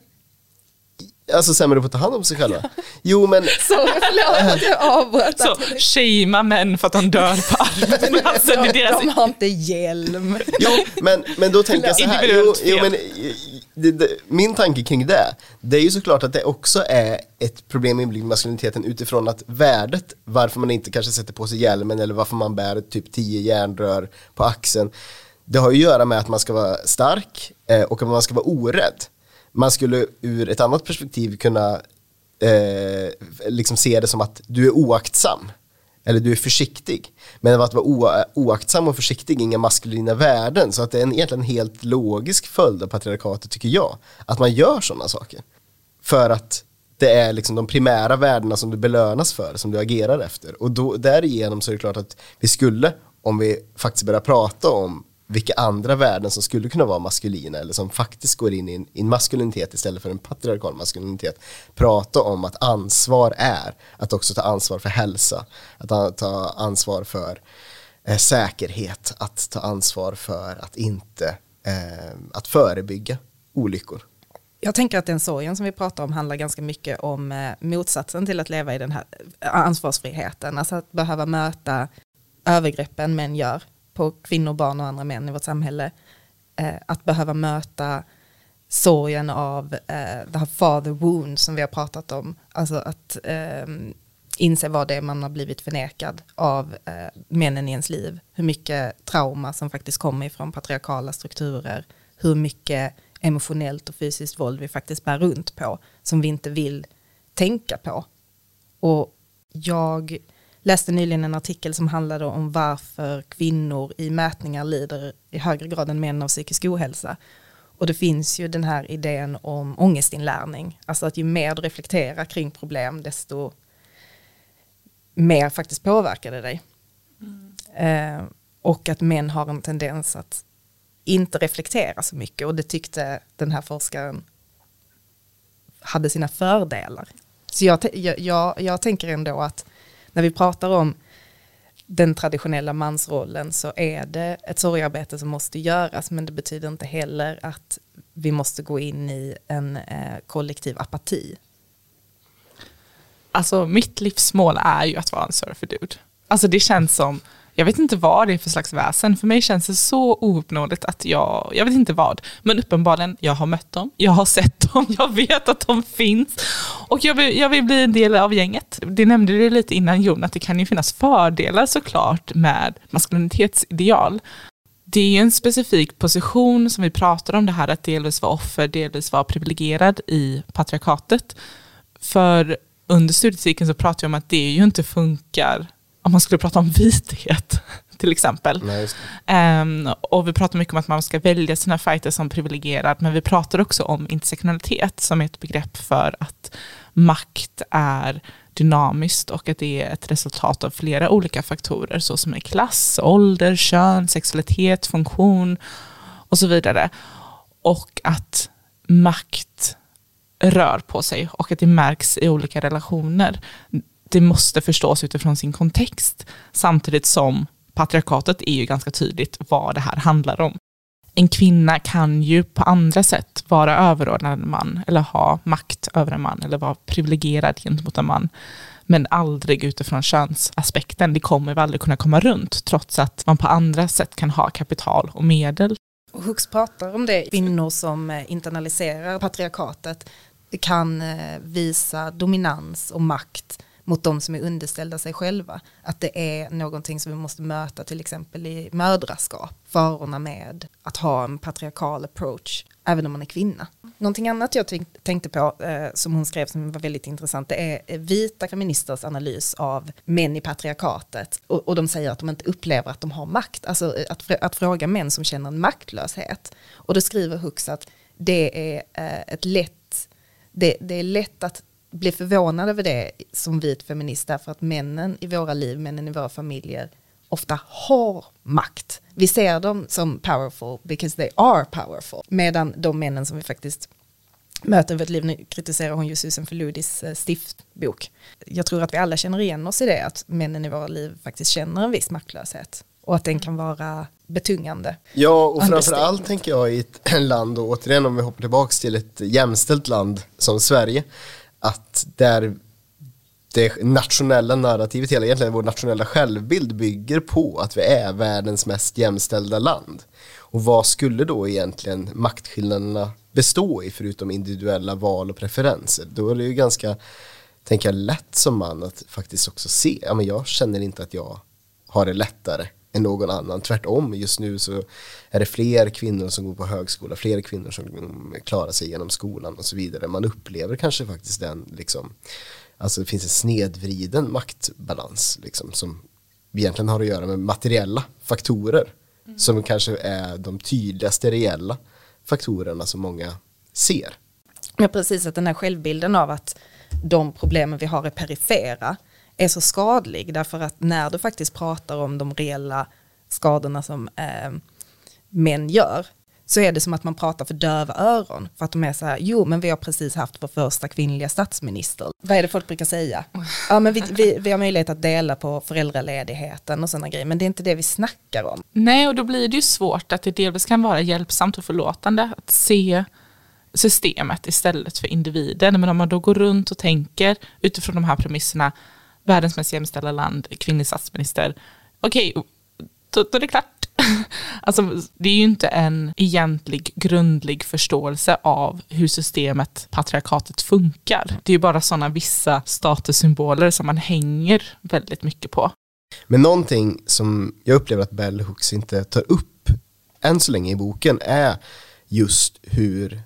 Alltså sämre på att ta hand om sig själva. Jo men... Sorry, förlåt att jag avbröt. Så, shamea män för att de dör på arbetsplatsen. de, deras... de har inte hjälm. Jo, men, men då tänker jag så här. Jo, jo, men, det, det, min tanke kring det, det är ju såklart att det också är ett problem med maskuliniteten utifrån att värdet, varför man inte kanske sätter på sig hjälmen eller varför man bär typ tio järnrör på axeln, det har ju att göra med att man ska vara stark eh, och att man ska vara orädd man skulle ur ett annat perspektiv kunna eh, liksom se det som att du är oaktsam eller du är försiktig. Men att vara oaktsam och försiktig är inga maskulina värden så att det är en egentligen helt logisk följd av patriarkatet tycker jag. Att man gör sådana saker. För att det är liksom de primära värdena som du belönas för, som du agerar efter. Och då, därigenom så är det klart att vi skulle, om vi faktiskt börjar prata om vilka andra värden som skulle kunna vara maskulina eller som faktiskt går in i en, i en maskulinitet istället för en patriarkal maskulinitet. Prata om att ansvar är att också ta ansvar för hälsa, att ta ansvar för eh, säkerhet, att ta ansvar för att inte, eh, att förebygga olyckor. Jag tänker att den sorgen som vi pratar om handlar ganska mycket om eh, motsatsen till att leva i den här eh, ansvarsfriheten, alltså att behöva möta övergreppen män gör på kvinnor, barn och andra män i vårt samhälle. Eh, att behöva möta sorgen av eh, the father wound som vi har pratat om. Alltså att eh, inse vad det är man har blivit förnekad av eh, männen i ens liv. Hur mycket trauma som faktiskt kommer ifrån patriarkala strukturer. Hur mycket emotionellt och fysiskt våld vi faktiskt bär runt på. Som vi inte vill tänka på. Och jag läste nyligen en artikel som handlade om varför kvinnor i mätningar lider i högre grad än män av psykisk ohälsa. Och det finns ju den här idén om ångestinlärning, alltså att ju mer du reflekterar kring problem desto mer faktiskt påverkar det dig. Mm. Eh, och att män har en tendens att inte reflektera så mycket och det tyckte den här forskaren hade sina fördelar. Så jag, jag, jag, jag tänker ändå att när vi pratar om den traditionella mansrollen så är det ett sorgarbete som måste göras men det betyder inte heller att vi måste gå in i en eh, kollektiv apati. Alltså mitt livsmål är ju att vara en surfer dude. Alltså det känns som, jag vet inte vad det är för slags väsen. För mig känns det så ouppnåeligt att jag, jag vet inte vad. Men uppenbarligen, jag har mött dem, jag har sett dem, jag vet att de finns. Och jag vill, jag vill bli en del av gänget. Det nämnde du lite innan Jon, att det kan ju finnas fördelar såklart med maskulinitetsideal. Det är ju en specifik position som vi pratar om det här att delvis vara offer, delvis vara privilegierad i patriarkatet. För under studiecirkeln så pratar vi om att det ju inte funkar om man skulle prata om vithet till exempel. Um, och vi pratar mycket om att man ska välja sina fighter som privilegierad, men vi pratar också om intersektionalitet som är ett begrepp för att makt är dynamiskt och att det är ett resultat av flera olika faktorer såsom är klass, ålder, kön, sexualitet, funktion och så vidare. Och att makt rör på sig och att det märks i olika relationer. Det måste förstås utifrån sin kontext samtidigt som patriarkatet är ju ganska tydligt vad det här handlar om. En kvinna kan ju på andra sätt vara överordnad en man eller ha makt över en man eller vara privilegierad gentemot en man. Men aldrig utifrån könsaspekten. Det kommer vi aldrig kunna komma runt trots att man på andra sätt kan ha kapital och medel. Och Hux pratar om det, kvinnor som eh, internaliserar patriarkatet kan eh, visa dominans och makt mot de som är underställda sig själva. Att det är någonting som vi måste möta till exempel i mödraskap. Farorna med att ha en patriarkal approach även om man är kvinna. Någonting annat jag tänkte på eh, som hon skrev som var väldigt intressant det är vita feministers analys av män i patriarkatet och, de säger att de inte upplever att de har makt. Alltså eh, att, att fråga män som känner en maktlöshet. Och då skriver Hux att det är eh, ett lätt det, det, är lätt att bli förvånad över det som vit feminist därför att männen i våra liv, männen i våra familjer ofta har makt. Vi ser dem som powerful because they are powerful. Medan de männen som vi faktiskt möter över ett liv, nu kritiserar hon ju Susan Faludis eh, stiftbok. Jag tror att vi alla känner igen oss i det, att männen i våra liv faktiskt känner en viss maktlöshet. Och att den kan vara betungande. Ja, och framförallt tänker jag i ett land, och återigen om vi hoppar tillbaka till ett jämställt land som Sverige, att där det nationella narrativet, hela egentligen vår nationella självbild bygger på att vi är världens mest jämställda land. Och vad skulle då egentligen maktskillnaderna bestå i förutom individuella val och preferenser? Då är det ju ganska, tänker jag, lätt som man att faktiskt också se, ja men jag känner inte att jag har det lättare än någon annan. Tvärtom, just nu så är det fler kvinnor som går på högskola, fler kvinnor som klarar sig genom skolan och så vidare. Man upplever kanske faktiskt den, liksom, alltså det finns en snedvriden maktbalans liksom, som egentligen har att göra med materiella faktorer mm. som kanske är de tydligaste reella faktorerna som många ser. Ja, precis, att den här självbilden av att de problemen vi har är perifera är så skadlig därför att när du faktiskt pratar om de reella skadorna som eh, män gör så är det som att man pratar för döva öron. För att de är så här, jo men vi har precis haft vår första kvinnliga statsminister. Vad är det folk brukar säga? Ja men vi, vi, vi har möjlighet att dela på föräldraledigheten och sådana grejer, men det är inte det vi snackar om. Nej, och då blir det ju svårt att det delvis kan vara hjälpsamt och förlåtande att se systemet istället för individen. Men om man då går runt och tänker utifrån de här premisserna, världens mest jämställda land, kvinnlig statsminister. Okej, okay, då, då är det klart. Alltså, det är ju inte en egentlig grundlig förståelse av hur systemet, patriarkatet, funkar. Det är ju bara sådana vissa statussymboler som man hänger väldigt mycket på. Men någonting som jag upplever att Bell Hooks inte tar upp än så länge i boken är just hur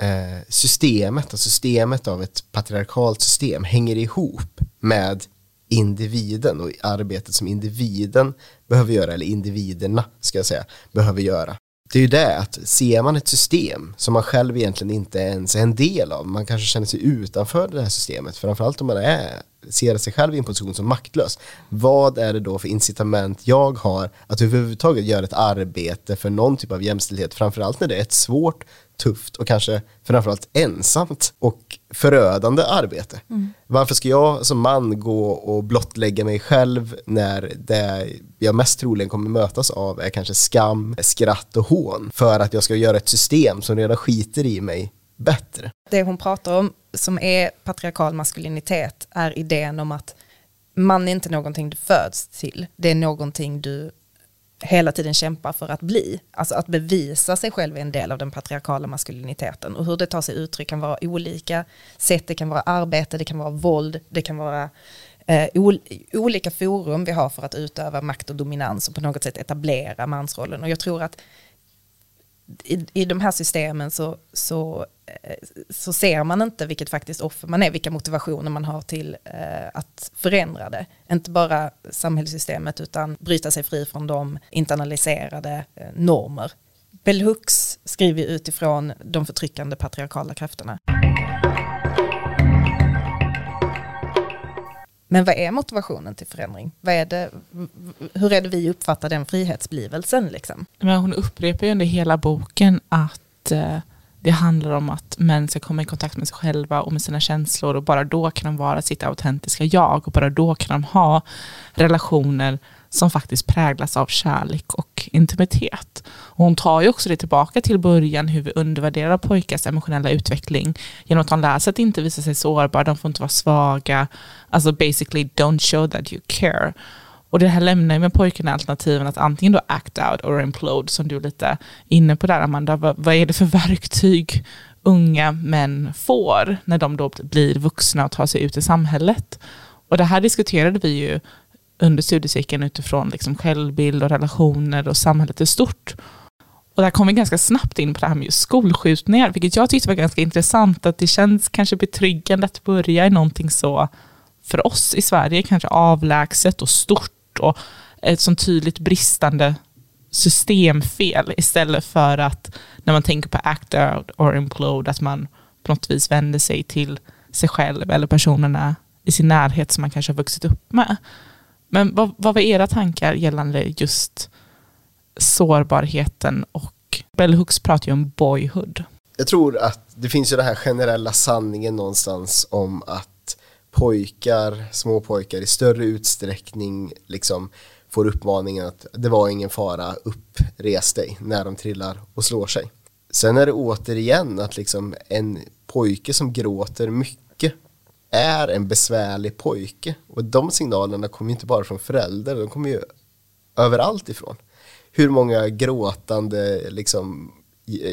eh, systemet, alltså systemet av ett patriarkalt system hänger ihop med individen och arbetet som individen behöver göra, eller individerna ska jag säga, behöver göra. Det är ju det att ser man ett system som man själv egentligen inte ens är en del av, man kanske känner sig utanför det här systemet, framförallt om man är, ser sig själv i en position som maktlös. Vad är det då för incitament jag har att överhuvudtaget göra ett arbete för någon typ av jämställdhet, framförallt när det är ett svårt, tufft och kanske framförallt ensamt och förödande arbete. Mm. Varför ska jag som man gå och blottlägga mig själv när det jag mest troligen kommer mötas av är kanske skam, skratt och hån för att jag ska göra ett system som redan skiter i mig bättre. Det hon pratar om som är patriarkal maskulinitet är idén om att man är inte någonting du föds till, det är någonting du hela tiden kämpar för att bli. Alltså att bevisa sig själv är en del av den patriarkala maskuliniteten. Och hur det tar sig uttryck kan vara olika sätt. Det kan vara arbete, det kan vara våld, det kan vara eh, ol olika forum vi har för att utöva makt och dominans och på något sätt etablera mansrollen. Och jag tror att i, i de här systemen så, så, eh, så ser man inte vilket faktiskt offer man är, vilka motivationer man har till eh, att förändra det. Inte bara samhällssystemet utan bryta sig fri från de internaliserade eh, normer. Bell Hooks skriver utifrån de förtryckande patriarkala krafterna. Men vad är motivationen till förändring? Vad är det, hur är det vi uppfattar den frihetsblivelsen? Liksom? Men hon upprepar ju under hela boken att eh, det handlar om att män ska komma i kontakt med sig själva och med sina känslor och bara då kan de vara sitt autentiska jag och bara då kan de ha relationer som faktiskt präglas av kärlek och intimitet. Och hon tar ju också det tillbaka till början hur vi undervärderar pojkars emotionella utveckling genom att de lär sig att inte visa sig sårbara, de får inte vara svaga. Alltså basically don't show that you care. Och det här lämnar ju med pojkarna alternativen att antingen då act out or implode som du är lite inne på där Amanda. Vad, vad är det för verktyg unga män får när de då blir vuxna och tar sig ut i samhället? Och det här diskuterade vi ju under studiecirkeln utifrån liksom självbild och relationer och samhället i stort. Och där kom vi ganska snabbt in på det här med skolskjutningar, vilket jag tyckte var ganska intressant, att det känns kanske betryggande att börja i någonting så, för oss i Sverige, kanske avlägset och stort och ett sånt tydligt bristande systemfel istället för att när man tänker på act out or implode, att man på något vis vänder sig till sig själv eller personerna i sin närhet som man kanske har vuxit upp med. Men vad, vad var era tankar gällande just sårbarheten och Bell Hooks pratar ju om boyhood. Jag tror att det finns ju den här generella sanningen någonstans om att pojkar, små pojkar i större utsträckning liksom får uppmaningen att det var ingen fara, uppres dig när de trillar och slår sig. Sen är det återigen att liksom en pojke som gråter mycket är en besvärlig pojke. Och de signalerna kommer inte bara från föräldrar, de kommer ju överallt ifrån. Hur många gråtande liksom,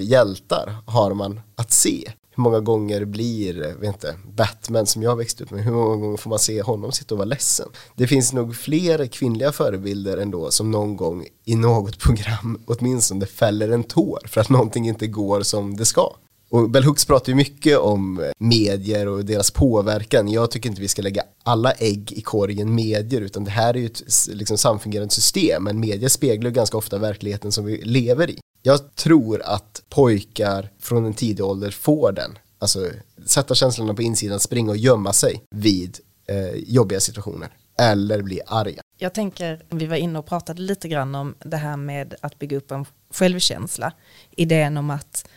hjältar har man att se? Hur många gånger blir, eh, vet inte, Batman som jag växte upp med, hur många gånger får man se honom sitta och vara ledsen? Det finns nog fler kvinnliga förebilder ändå som någon gång i något program åtminstone fäller en tår för att någonting inte går som det ska. Och Bell Hooks pratar ju mycket om eh, medier och deras påverkan. Jag tycker inte vi ska lägga alla ägg i korgen medier utan det här är ju ett liksom, samfungerande system men medier speglar ganska ofta verkligheten som vi lever i. Jag tror att pojkar från en tidig ålder får den. Alltså sätta känslorna på insidan, springa och gömma sig vid eh, jobbiga situationer eller bli arga. Jag tänker, vi var inne och pratade lite grann om det här med att bygga upp en självkänsla. Idén om att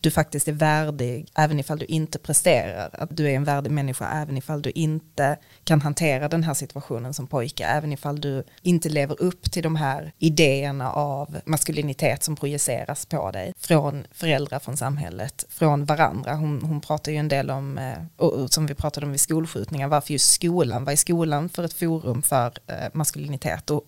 du faktiskt är värdig även ifall du inte presterar. Att du är en värdig människa även ifall du inte kan hantera den här situationen som pojke. Även ifall du inte lever upp till de här idéerna av maskulinitet som projiceras på dig. Från föräldrar, från samhället, från varandra. Hon, hon pratar ju en del om, eh, och, som vi pratade om vid skolskjutningar, varför just skolan, vad är skolan för ett forum för eh, maskulinitet? Och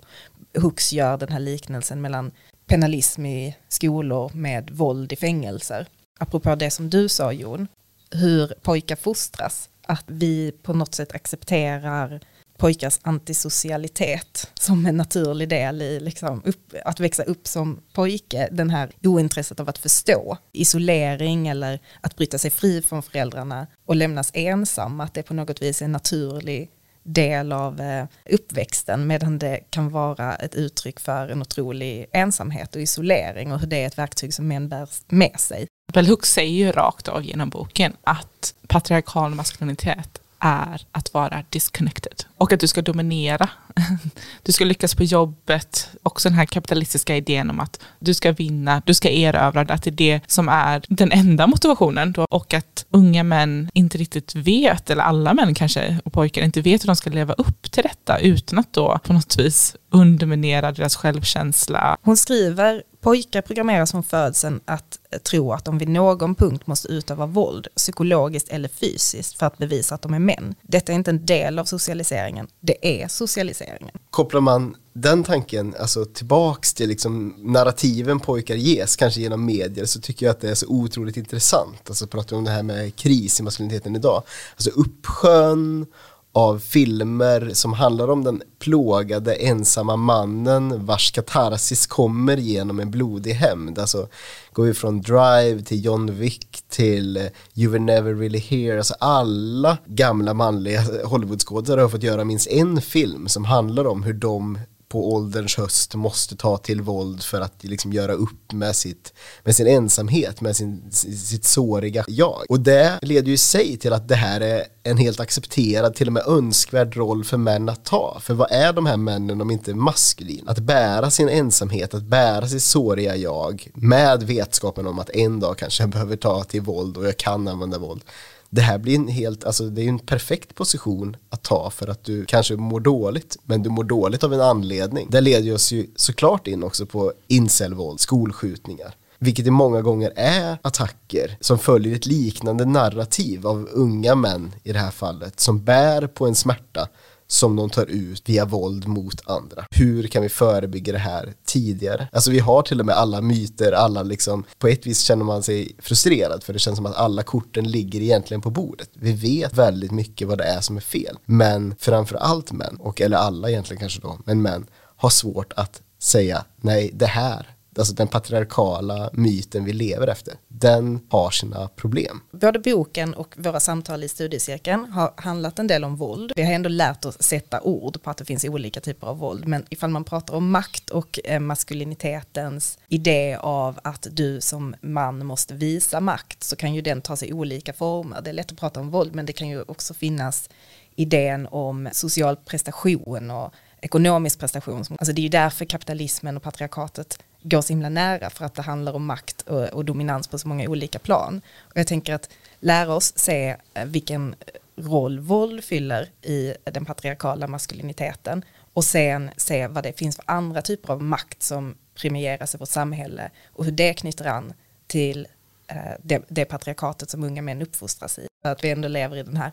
Hooks gör den här liknelsen mellan penalism i skolor med våld i fängelser apropå det som du sa Jon, hur pojkar fostras. Att vi på något sätt accepterar pojkars antisocialitet som en naturlig del i liksom upp, att växa upp som pojke. Den här ointresset av att förstå, isolering eller att bryta sig fri från föräldrarna och lämnas ensam, att det på något vis är en naturlig del av eh, uppväxten medan det kan vara ett uttryck för en otrolig ensamhet och isolering och hur det är ett verktyg som män bär med sig. Bell Hooks säger ju rakt av genom boken att patriarkal maskulinitet är att vara disconnected och att du ska dominera du ska lyckas på jobbet, också den här kapitalistiska idén om att du ska vinna, du ska erövra, att det är det som är den enda motivationen då, och att unga män inte riktigt vet, eller alla män kanske, och pojkar inte vet hur de ska leva upp till detta utan att då på något vis underminera deras självkänsla. Hon skriver Pojkar programmeras från födseln att tro att de vid någon punkt måste utöva våld, psykologiskt eller fysiskt, för att bevisa att de är män. Detta är inte en del av socialiseringen, det är socialiseringen. Kopplar man den tanken alltså tillbaks till liksom narrativen pojkar ges, kanske genom medier, så tycker jag att det är så otroligt intressant. Alltså pratar vi om det här med kris i maskuliniteten idag. Alltså uppsjön av filmer som handlar om den plågade ensamma mannen vars katarsis kommer genom en blodig hämnd. Alltså går vi från Drive till John Wick till eh, You Were Never Really Here. Alltså alla gamla manliga Hollywoodskådespelare har fått göra minst en film som handlar om hur de på ålderns höst måste ta till våld för att liksom göra upp med, sitt, med sin ensamhet, med sin, sitt såriga jag. Och det leder ju i sig till att det här är en helt accepterad, till och med önskvärd roll för män att ta. För vad är de här männen om inte maskulin? Att bära sin ensamhet, att bära sitt såriga jag med vetskapen om att en dag kanske jag behöver ta till våld och jag kan använda våld det här blir en helt, alltså det är en perfekt position att ta för att du kanske mår dåligt, men du mår dåligt av en anledning. Det leder oss ju såklart in också på incelvåld, skolskjutningar. Vilket det många gånger är attacker som följer ett liknande narrativ av unga män i det här fallet som bär på en smärta som de tar ut via våld mot andra. Hur kan vi förebygga det här tidigare? Alltså vi har till och med alla myter, alla liksom, på ett vis känner man sig frustrerad för det känns som att alla korten ligger egentligen på bordet. Vi vet väldigt mycket vad det är som är fel, men framför allt män, och eller alla egentligen kanske då, men män har svårt att säga nej, det här alltså den patriarkala myten vi lever efter, den har sina problem. Både boken och våra samtal i studiecirkeln har handlat en del om våld. Vi har ändå lärt oss sätta ord på att det finns olika typer av våld, men ifall man pratar om makt och eh, maskulinitetens idé av att du som man måste visa makt så kan ju den ta sig olika former. Det är lätt att prata om våld, men det kan ju också finnas idén om social prestation och ekonomisk prestation. Alltså det är ju därför kapitalismen och patriarkatet går så himla nära för att det handlar om makt och, och dominans på så många olika plan. Och jag tänker att lära oss se eh, vilken roll våld fyller i den patriarkala maskuliniteten och sen se vad det finns för andra typer av makt som premieras i vårt samhälle och hur det knyter an till eh, det, det patriarkatet som unga män uppfostras i. Att vi ändå lever i den här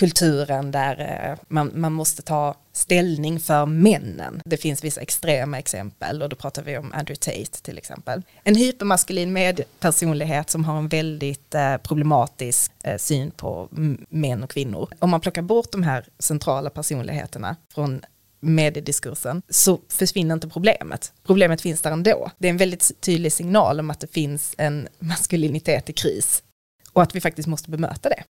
kulturen där eh, man, man måste ta ställning för männen. Det finns vissa extrema exempel och då pratar vi om Andrew Tate till exempel. En hypermaskulin medpersonlighet som har en väldigt eh, problematisk eh, syn på män och kvinnor. Om man plockar bort de här centrala personligheterna från mediediskursen så försvinner inte problemet. Problemet finns där ändå. Det är en väldigt tydlig signal om att det finns en maskulinitet i kris och att vi faktiskt måste bemöta det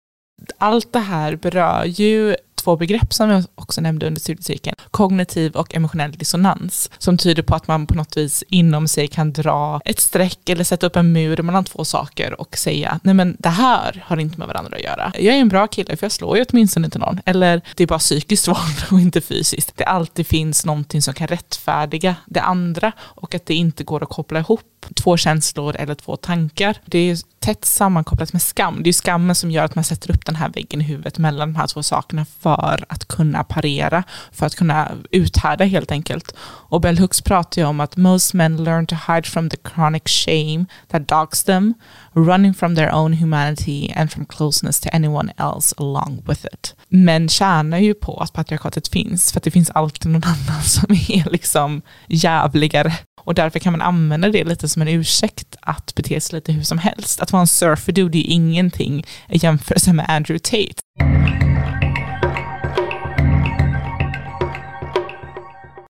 allt det här berör ju två begrepp som jag också nämnde under studiecirkeln. Kognitiv och emotionell dissonans. Som tyder på att man på något vis inom sig kan dra ett streck eller sätta upp en mur mellan två saker och säga nej men det här har inte med varandra att göra. Jag är en bra kille för jag slår ju åtminstone inte någon. Eller det är bara psykiskt våld och inte fysiskt. Det alltid finns någonting som kan rättfärdiga det andra och att det inte går att koppla ihop två känslor eller två tankar. Det är tätt sammankopplat med skam. Det är skammen som gör att man sätter upp den här väggen i huvudet mellan de här två sakerna för att kunna parera, för att kunna uthärda helt enkelt. Och Bell Hooks pratar ju om att most men learn to hide from the chronic shame that dogs them, running from their own humanity and from closeness to anyone else along with it. Män tjänar ju på att patriarkatet finns, för att det finns alltid någon annan som är liksom jävligare och därför kan man använda det lite som en ursäkt att bete sig lite hur som helst. Att vara en surfer dude är ju ingenting i jämförelse med Andrew Tate.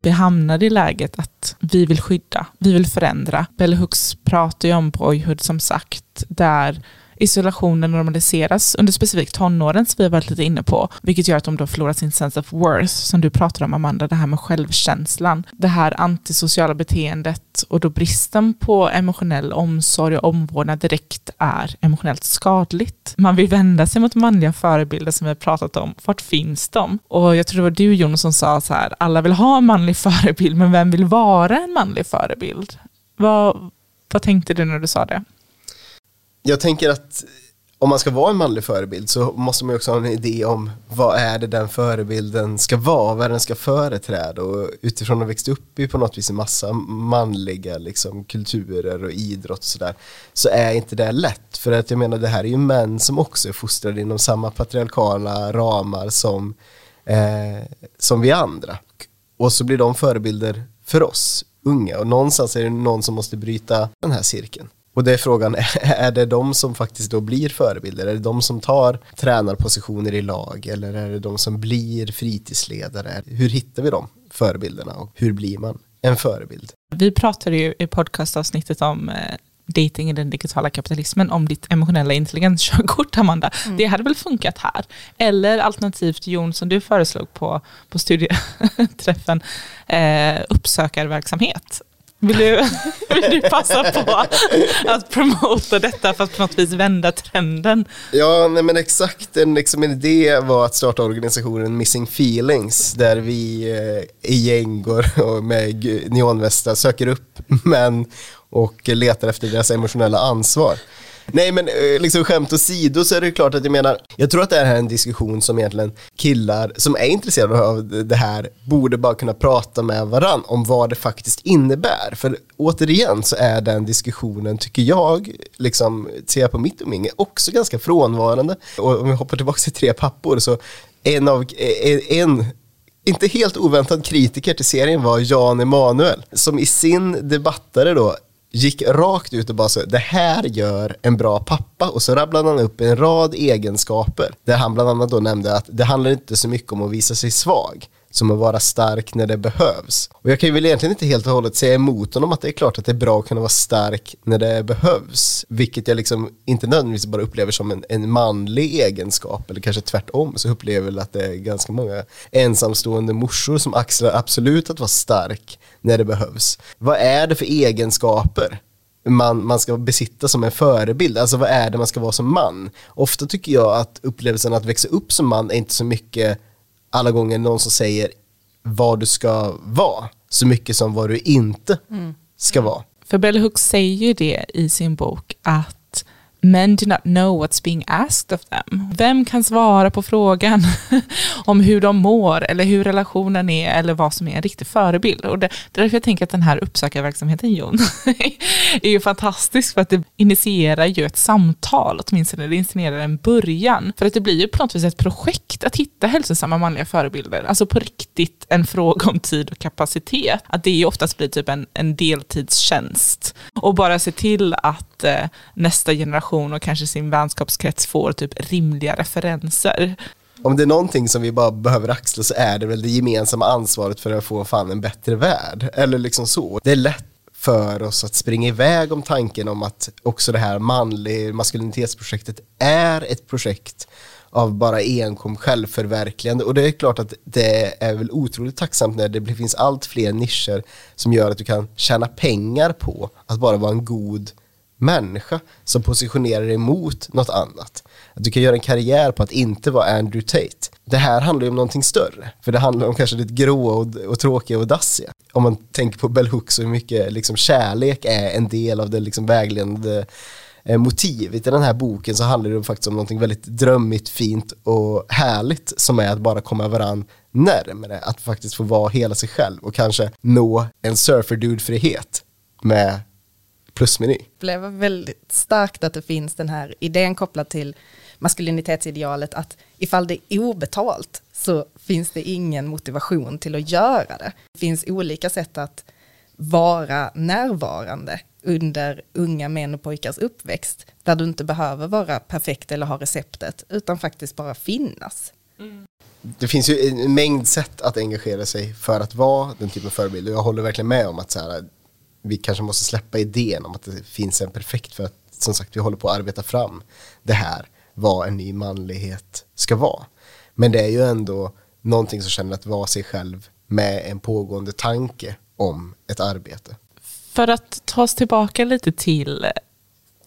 Vi hamnade i läget att vi vill skydda, vi vill förändra. Bell Hooks pratar ju om boyhood som sagt, där isolationen normaliseras under specifikt tonåren som vi har varit lite inne på, vilket gör att de då förlorar sin sense of worth, som du pratar om Amanda, det här med självkänslan, det här antisociala beteendet och då bristen på emotionell omsorg och omvårdnad direkt är emotionellt skadligt. Man vill vända sig mot manliga förebilder som vi har pratat om. Vart finns de? Och jag tror det var du Jon som sa så här, alla vill ha en manlig förebild, men vem vill vara en manlig förebild? Vad, vad tänkte du när du sa det? Jag tänker att om man ska vara en manlig förebild så måste man också ha en idé om vad är det den förebilden ska vara, vad den ska företräda? Och utifrån att växt upp i på något vis en massa manliga liksom, kulturer och idrott och sådär så är inte det lätt. För att jag menar det här är ju män som också är fostrade inom samma patriarkala ramar som, eh, som vi andra. Och så blir de förebilder för oss unga. Och någonstans är det någon som måste bryta den här cirkeln. Och det är frågan, är det de som faktiskt då blir förebilder? Är det de som tar tränarpositioner i lag? Eller är det de som blir fritidsledare? Hur hittar vi de förebilderna och hur blir man en förebild? Vi pratade ju i podcastavsnittet om eh, dating i den digitala kapitalismen om ditt emotionella intelligenskörkort, Amanda. Mm. Det hade väl funkat här? Eller alternativt Jon, som du föreslog på, på studieträffen, eh, uppsökarverksamhet. Vill du, vill du passa på att promota detta för att på något vis vända trenden? Ja, nej men exakt. En, liksom, en idé var att starta organisationen Missing Feelings där vi eh, i gäng går med neonvästar söker upp män och letar efter deras emotionella ansvar. Nej men eh, liksom skämt åsido så är det klart att jag menar, jag tror att det här är en diskussion som egentligen killar som är intresserade av det här borde bara kunna prata med varann om vad det faktiskt innebär. För återigen så är den diskussionen, tycker jag, liksom ser jag på mitt umgänge, också ganska frånvarande. Och om vi hoppar tillbaka till tre pappor så en av, eh, eh, en inte helt oväntad kritiker till serien var Jan Emanuel som i sin debattare då gick rakt ut och bara så, det här gör en bra pappa. Och så rabblade han upp en rad egenskaper där han bland annat då nämnde att det handlar inte så mycket om att visa sig svag som att vara stark när det behövs. Och jag kan ju väl egentligen inte helt och hållet säga emot honom att det är klart att det är bra att kunna vara stark när det behövs. Vilket jag liksom inte nödvändigtvis bara upplever som en, en manlig egenskap eller kanske tvärtom så upplever jag väl att det är ganska många ensamstående morsor som axlar absolut att vara stark när det behövs. Vad är det för egenskaper? man, man ska besitta som en förebild. Alltså vad är det man ska vara som man? Ofta tycker jag att upplevelsen att växa upp som man är inte så mycket alla gånger någon som säger vad du ska vara så mycket som vad du inte mm. ska vara. För Bell Hooks säger ju det i sin bok att men do not know what's being asked of them. Vem kan svara på frågan om hur de mår eller hur relationen är eller vad som är en riktig förebild? Och det, det är därför jag tänker att den här uppsökarverksamheten Jon är ju fantastisk för att det initierar ju ett samtal, åtminstone det initierar en början. För att det blir ju på något vis ett projekt att hitta hälsosamma manliga förebilder. Alltså på riktigt en fråga om tid och kapacitet. Att det ju oftast blir typ en, en deltidstjänst. Och bara se till att eh, nästa generation och kanske sin vänskapskrets får typ rimliga referenser. Om det är någonting som vi bara behöver axla så är det väl det gemensamma ansvaret för att få fan en bättre värld. Eller liksom så. Det är lätt för oss att springa iväg om tanken om att också det här manlig maskulinitetsprojektet är ett projekt av bara enkom självförverkligande och det är klart att det är väl otroligt tacksamt när det finns allt fler nischer som gör att du kan tjäna pengar på att bara vara en god människa som positionerar dig mot något annat. Att du kan göra en karriär på att inte vara Andrew Tate. Det här handlar ju om någonting större, för det handlar om kanske det gråa och, och tråkiga och dassiga. Om man tänker på Bell Hooks och hur mycket liksom, kärlek är en del av det liksom, vägledande eh, motivet i den här boken så handlar det faktiskt om någonting väldigt drömmigt, fint och härligt som är att bara komma varann närmare, att faktiskt få vara hela sig själv och kanske nå en surferdude-frihet med plusmeny. Det blev väldigt starkt att det finns den här idén kopplad till maskulinitetsidealet att ifall det är obetalt så finns det ingen motivation till att göra det. Det finns olika sätt att vara närvarande under unga män och pojkars uppväxt där du inte behöver vara perfekt eller ha receptet utan faktiskt bara finnas. Mm. Det finns ju en mängd sätt att engagera sig för att vara den typen av förebild och jag håller verkligen med om att så här, vi kanske måste släppa idén om att det finns en perfekt för att som sagt vi håller på att arbeta fram det här, vad en ny manlighet ska vara. Men det är ju ändå någonting som känner att vara sig själv med en pågående tanke om ett arbete. För att ta oss tillbaka lite till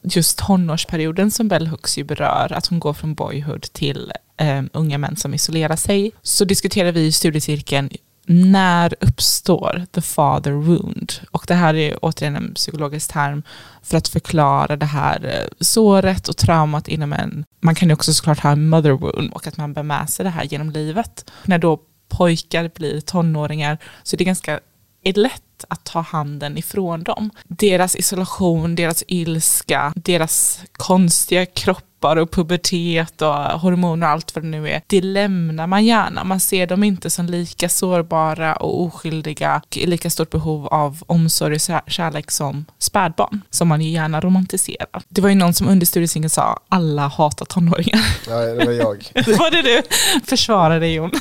just tonårsperioden som Bell Hooks ju berör, att hon går från boyhood till eh, unga män som isolerar sig, så diskuterar vi i studiecirkeln när uppstår the father wound? Och det här är återigen en psykologisk term för att förklara det här eh, såret och traumat inom en, man kan ju också såklart ha en mother wound och att man bär med sig det här genom livet. När då pojkar blir tonåringar så är det ganska lätt att ta handen ifrån dem. Deras isolation, deras ilska, deras konstiga kropp kroppar och pubertet och hormoner och allt vad det nu är, det lämnar man gärna. Man ser dem inte som lika sårbara och oskyldiga och i lika stort behov av omsorg och kärlek som spädbarn, som man ju gärna romantiserar. Det var ju någon som under studiecirkeln sa alla hatar tonåringar. Ja, det var jag. var det du? Försvara dig Jon.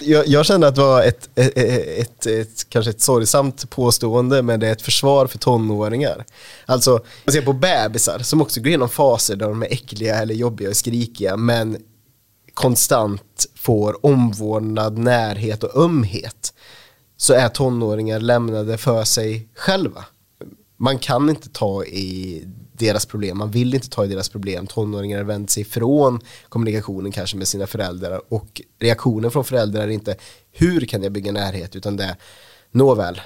Jag, jag kände att det var ett, ett, ett, ett, kanske ett sorgsamt påstående, men det är ett försvar för tonåringar. Alltså, man ser på bebisar som också går igenom faser där de är äckliga eller jobbiga och skrikiga, men konstant får omvårdnad, närhet och ömhet, så är tonåringar lämnade för sig själva. Man kan inte ta i deras problem, man vill inte ta i deras problem. Tonåringar har vänt sig ifrån kommunikationen kanske med sina föräldrar och reaktionen från föräldrar är inte hur kan jag bygga närhet utan det är nåväl.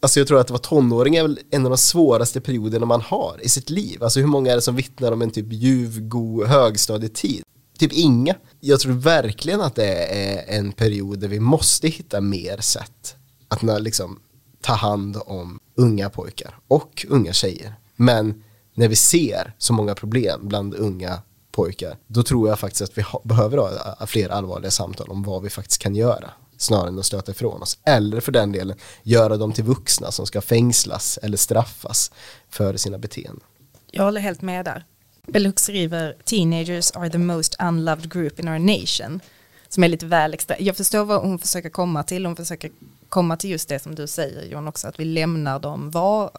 Alltså jag tror att det var tonåring är väl en av de svåraste perioderna man har i sitt liv. Alltså hur många är det som vittnar om en typ ljuv, god högstadietid? Typ inga. Jag tror verkligen att det är en period där vi måste hitta mer sätt att liksom ta hand om unga pojkar och unga tjejer. Men när vi ser så många problem bland unga pojkar, då tror jag faktiskt att vi behöver ha fler allvarliga samtal om vad vi faktiskt kan göra snarare än att stöta ifrån oss. Eller för den delen göra dem till vuxna som ska fängslas eller straffas för sina beteenden. Jag håller helt med där. Bellux skriver Teenagers are the most unloved group in our nation. Som är lite väl extra. Jag förstår vad hon försöker komma till. Hon försöker komma till just det som du säger John också. Att vi lämnar dem vara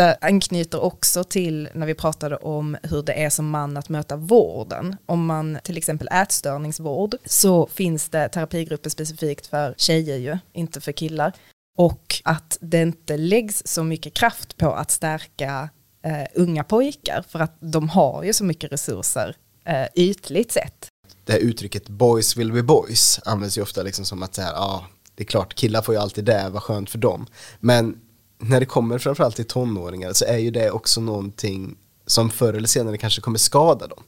det anknyter också till när vi pratade om hur det är som man att möta vården. Om man till exempel ätstörningsvård så finns det terapigrupper specifikt för tjejer ju, inte för killar. Och att det inte läggs så mycket kraft på att stärka eh, unga pojkar för att de har ju så mycket resurser eh, ytligt sett. Det här uttrycket boys will be boys används ju ofta liksom som att så här, ja, det är klart killar får ju alltid det, vad skönt för dem. Men när det kommer framförallt till tonåringar så är ju det också någonting som förr eller senare kanske kommer skada dem.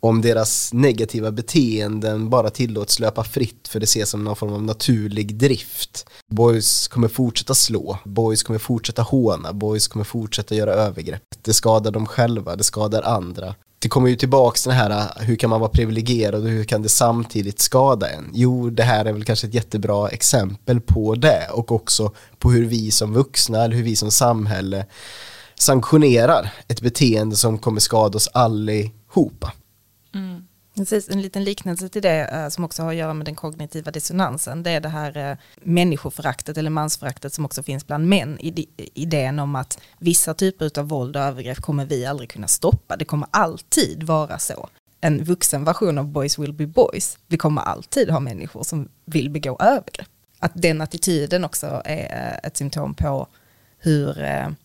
Om deras negativa beteenden bara tillåts löpa fritt för det ses som någon form av naturlig drift. Boys kommer fortsätta slå, boys kommer fortsätta håna, boys kommer fortsätta göra övergrepp. Det skadar dem själva, det skadar andra det kommer ju tillbaks den här, äh, hur kan man vara privilegierad och hur kan det samtidigt skada en? Jo, det här är väl kanske ett jättebra exempel på det och också på hur vi som vuxna eller hur vi som samhälle sanktionerar ett beteende som kommer skada oss allihopa. Mm. Precis, en liten liknelse till det uh, som också har att göra med den kognitiva dissonansen. Det är det här uh, människoföraktet eller mansföraktet som också finns bland män. I, idén om att vissa typer av våld och övergrepp kommer vi aldrig kunna stoppa. Det kommer alltid vara så. En vuxen version av boys will be boys. Vi kommer alltid ha människor som vill begå övergrepp. Att den attityden också är uh, ett symptom på hur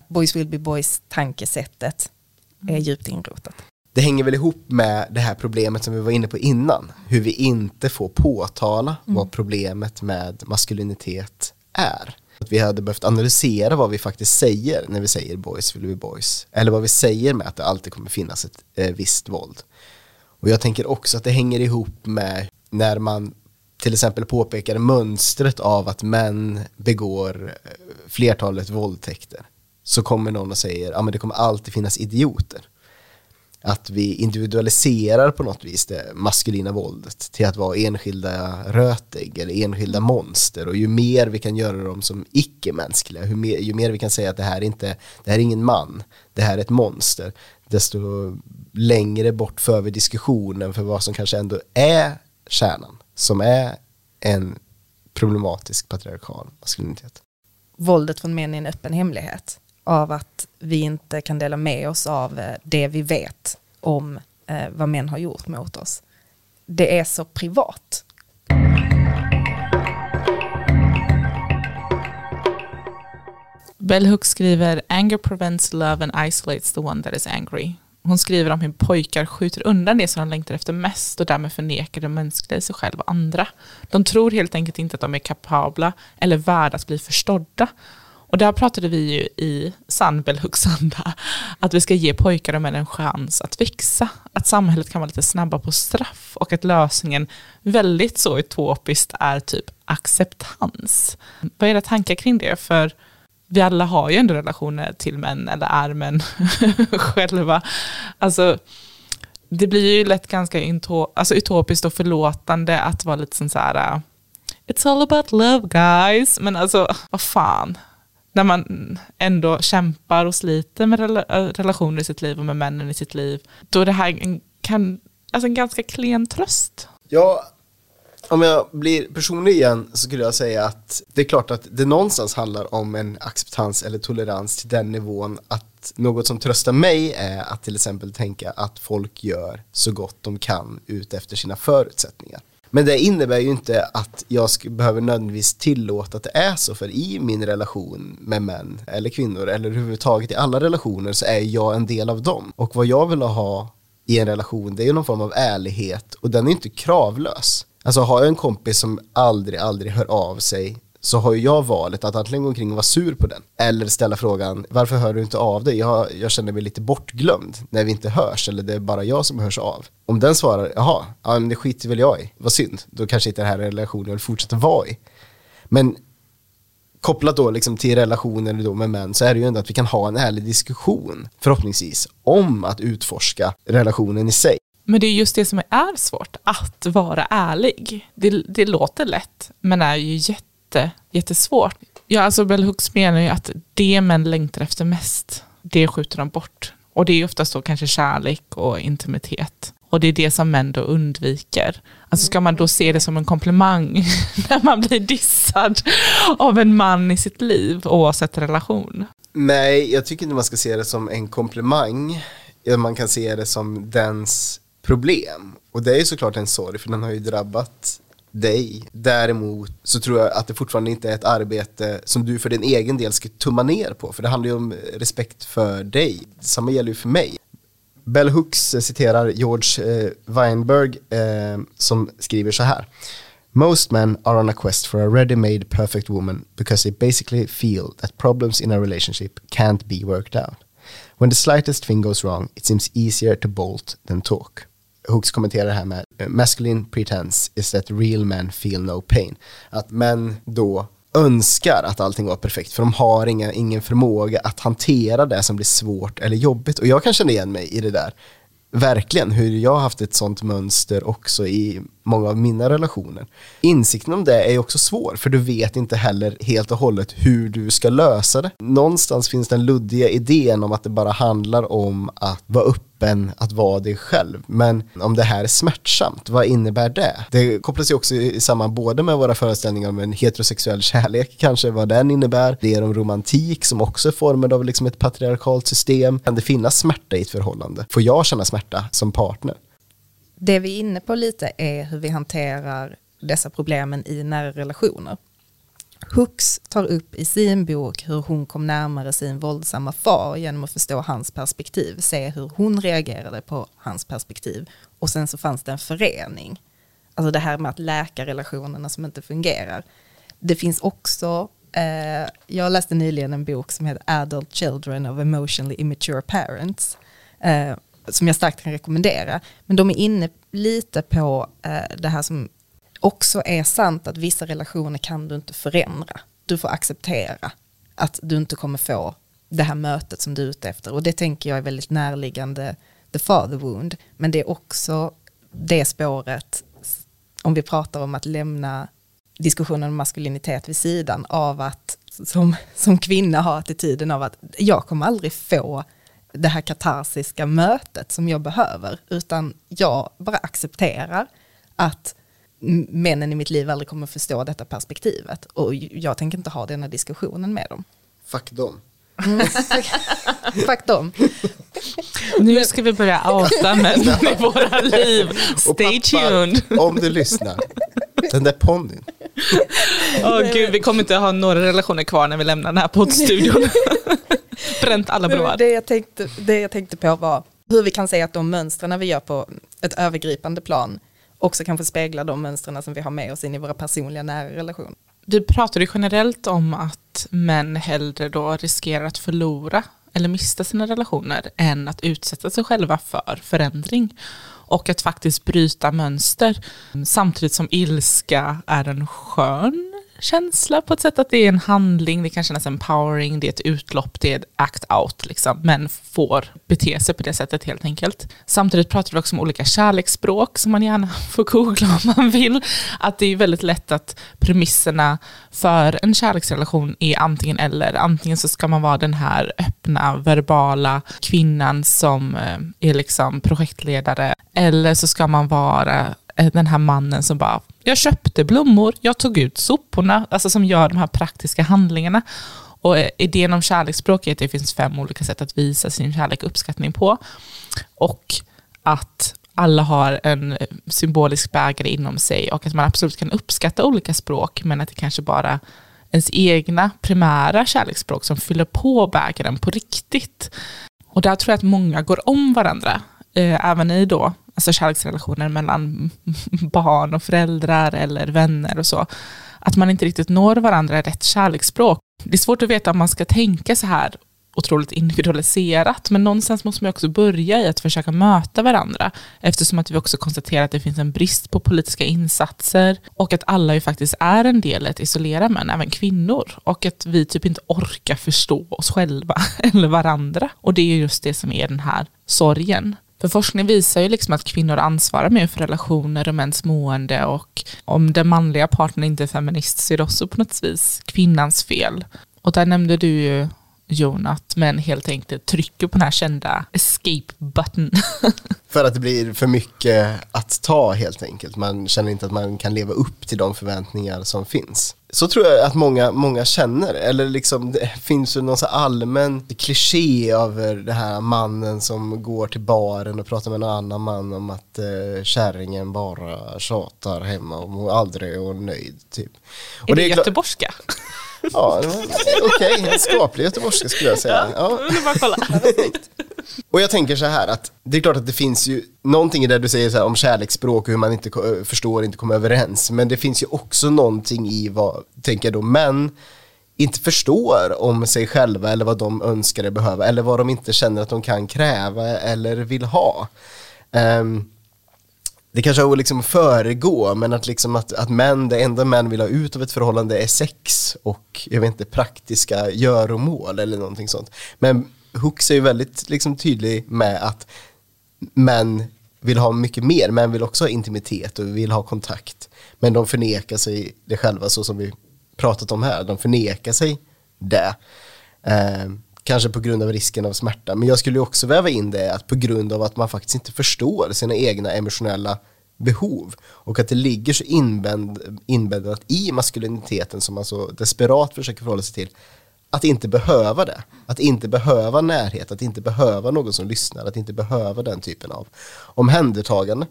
boys will be boys tankesättet är djupt inrotat det hänger väl ihop med det här problemet som vi var inne på innan. Hur vi inte får påtala mm. vad problemet med maskulinitet är. Att vi hade behövt analysera vad vi faktiskt säger när vi säger boys vill vi boys. Eller vad vi säger med att det alltid kommer finnas ett eh, visst våld. Och jag tänker också att det hänger ihop med när man till exempel påpekar mönstret av att män begår eh, flertalet våldtäkter. Så kommer någon och säger, ja men det kommer alltid finnas idioter att vi individualiserar på något vis det maskulina våldet till att vara enskilda rötägg eller enskilda monster och ju mer vi kan göra dem som icke-mänskliga, ju mer, ju mer vi kan säga att det här, inte, det här är ingen man, det här är ett monster, desto längre bort för vi diskussionen för vad som kanske ändå är kärnan, som är en problematisk patriarkal maskulinitet. Våldet från män är en öppen hemlighet av att vi inte kan dela med oss av eh, det vi vet om eh, vad män har gjort mot oss. Det är så privat. Bell Hooks skriver Anger prevents love and isolates the one that is angry. Hon skriver om hur pojkar skjuter undan det som de längtar efter mest och därmed förnekar det mänskliga i sig själv och andra. De tror helt enkelt inte att de är kapabla eller värda att bli förstådda. Och där pratade vi ju i Sandbell Huxanda anda, att vi ska ge pojkar och män en chans att växa. Att samhället kan vara lite snabba på straff och att lösningen väldigt så utopiskt är typ acceptans. Vad är era tankar kring det? För vi alla har ju ändå relationer till män eller är män själva. Alltså, det blir ju lätt ganska alltså, utopiskt och förlåtande att vara lite sån så här, it's all about love guys. Men alltså, vad fan. När man ändå kämpar och sliter med äh, relationer i sitt liv och med männen i sitt liv, då är det här en, kan, alltså en ganska klen tröst. Ja, om jag blir personlig igen så skulle jag säga att det är klart att det någonstans handlar om en acceptans eller tolerans till den nivån att något som tröstar mig är att till exempel tänka att folk gör så gott de kan ut efter sina förutsättningar. Men det innebär ju inte att jag behöver nödvändigtvis tillåta att det är så, för i min relation med män eller kvinnor eller överhuvudtaget i alla relationer så är jag en del av dem. Och vad jag vill ha i en relation det är ju någon form av ärlighet och den är inte kravlös. Alltså har jag en kompis som aldrig, aldrig hör av sig så har ju jag valet att antingen gå omkring och vara sur på den eller ställa frågan varför hör du inte av dig? Jag, jag känner mig lite bortglömd när vi inte hörs eller det är bara jag som hörs av. Om den svarar jaha, ja men det skiter väl jag i, vad synd, då kanske inte den här relationen vill fortsätta vara i. Men kopplat då liksom till relationer då med män så är det ju ändå att vi kan ha en ärlig diskussion förhoppningsvis om att utforska relationen i sig. Men det är just det som är svårt, att vara ärlig. Det, det låter lätt, men är ju jätte, jättesvårt. Ja, alltså Bell Hooks menar ju att det män längtar efter mest, det skjuter de bort. Och det är oftast då kanske kärlek och intimitet. Och det är det som män då undviker. Alltså ska man då se det som en komplimang när man blir dissad av en man i sitt liv oavsett relation? Nej, jag tycker inte man ska se det som en komplimang. Man kan se det som dens problem. Och det är ju såklart en sorg för den har ju drabbat dig. Däremot så tror jag att det fortfarande inte är ett arbete som du för din egen del ska tumma ner på. För det handlar ju om respekt för dig. Samma gäller ju för mig. Bell Hooks eh, citerar George eh, Weinberg eh, som skriver så här. Most men are on a quest for a ready-made perfect woman because they basically feel that problems in a relationship can't be worked out. When the slightest thing goes wrong it seems easier to bolt than talk. Hooks kommenterar det här med eh, masculine pretense is that real men feel no pain. Att män då önskar att allting var perfekt för de har inga, ingen förmåga att hantera det som blir svårt eller jobbigt och jag kan känna igen mig i det där verkligen hur jag har haft ett sånt mönster också i många av mina relationer. Insikten om det är också svår för du vet inte heller helt och hållet hur du ska lösa det. Någonstans finns den luddiga idén om att det bara handlar om att vara öppen, att vara dig själv. Men om det här är smärtsamt, vad innebär det? Det kopplas ju också samman både med våra föreställningar om en heterosexuell kärlek, kanske vad den innebär, det är om romantik som också är formad av liksom ett patriarkalt system. Kan det finnas smärta i ett förhållande? Får jag känna smärta som partner? Det vi är inne på lite är hur vi hanterar dessa problemen i nära relationer. Hooks tar upp i sin bok hur hon kom närmare sin våldsamma far genom att förstå hans perspektiv, se hur hon reagerade på hans perspektiv och sen så fanns det en förening. Alltså det här med att läka relationerna som inte fungerar. Det finns också, eh, jag läste nyligen en bok som heter Adult Children of Emotionally Immature Parents. Eh, som jag starkt kan rekommendera. Men de är inne lite på eh, det här som också är sant att vissa relationer kan du inte förändra. Du får acceptera att du inte kommer få det här mötet som du är ute efter. Och det tänker jag är väldigt närliggande the father wound. Men det är också det spåret, om vi pratar om att lämna diskussionen om maskulinitet vid sidan av att som, som kvinna ha attityden av att jag kommer aldrig få det här katarsiska mötet som jag behöver, utan jag bara accepterar att männen i mitt liv aldrig kommer förstå detta perspektivet och jag tänker inte ha denna diskussionen med dem. Fuck dem. Fuck dem. Nu ska vi börja outa männen i våra liv. Stay pappa, tuned. Om du lyssnar, den där ponnyn. Åh gud, vi kommer inte ha några relationer kvar när vi lämnar den här poddstudion. Bränt alla broar. Det jag, tänkte, det jag tänkte på var hur vi kan säga att de mönstren vi gör på ett övergripande plan också kanske speglar de mönstren som vi har med oss in i våra personliga nära relationer. Vi pratar ju generellt om att män hellre då riskerar att förlora eller mista sina relationer än att utsätta sig själva för förändring och att faktiskt bryta mönster samtidigt som ilska är en skön känsla på ett sätt att det är en handling, det kan kännas empowering, det är ett utlopp, det är ett act out, liksom. men får bete sig på det sättet helt enkelt. Samtidigt pratar vi också om olika kärleksspråk som man gärna får googla om man vill. Att det är väldigt lätt att premisserna för en kärleksrelation är antingen eller. Antingen så ska man vara den här öppna, verbala kvinnan som eh, är liksom projektledare, eller så ska man vara Eh, den här mannen som bara jag köpte blommor, jag tog ut soporna, alltså som gör de här praktiska handlingarna. Och eh, idén om kärleksspråk är att det finns fem olika sätt att visa sin kärlek och uppskattning på. Och att alla har en eh, symbolisk bägare inom sig och att man absolut kan uppskatta olika språk men att det kanske bara ens egna primära kärleksspråk som fyller på bägaren på riktigt. Och där tror jag att många går om varandra, eh, även i då alltså kärleksrelationer mellan barn och föräldrar eller vänner och så, att man inte riktigt når varandra i rätt kärleksspråk. Det är svårt att veta om man ska tänka så här otroligt individualiserat, men någonstans måste man också börja i att försöka möta varandra, eftersom att vi också konstaterar att det finns en brist på politiska insatser och att alla ju faktiskt är en del i att isolera män, även kvinnor, och att vi typ inte orkar förstå oss själva eller varandra. Och det är just det som är den här sorgen. För forskning visar ju liksom att kvinnor ansvarar mer för relationer och mäns mående och om den manliga partnern inte är feminist så är det också på något vis kvinnans fel. Och där nämnde du ju Jon att män helt enkelt trycker på den här kända escape button. För att det blir för mycket att ta helt enkelt. Man känner inte att man kan leva upp till de förväntningar som finns. Så tror jag att många, många känner, eller liksom det finns ju någon så allmän kliché över det här mannen som går till baren och pratar med någon annan man om att eh, kärringen bara tjatar hemma och hon aldrig är nöjd typ. Och är det, är göteborgska? Ja, okej, en skaplig göteborgska skulle jag säga. Ja. Bara kolla. Och jag tänker så här att det är klart att det finns ju någonting i det du säger om kärleksspråk och hur man inte ko- förstår, inte kommer överens. Men det finns ju också någonting i vad, tänker jag då, män inte förstår om sig själva eller vad de önskar eller behöver eller vad de inte känner att de kan kräva eller vill ha. Ehm, det kanske är att liksom föregå, men att, liksom att, att män, det enda män vill ha ut av ett förhållande är sex och jag vet inte, praktiska göromål eller någonting sånt. Men Hooks är ju väldigt liksom, tydlig med att män vill ha mycket mer, män vill också ha intimitet och vill ha kontakt. Men de förnekar sig det själva så som vi pratat om här, de förnekar sig det. Eh, kanske på grund av risken av smärta, men jag skulle också väva in det att på grund av att man faktiskt inte förstår sina egna emotionella behov och att det ligger så inbänd, inbäddat i maskuliniteten som man så desperat försöker förhålla sig till att inte behöva det, att inte behöva närhet, att inte behöva någon som lyssnar, att inte behöva den typen av omhändertagande.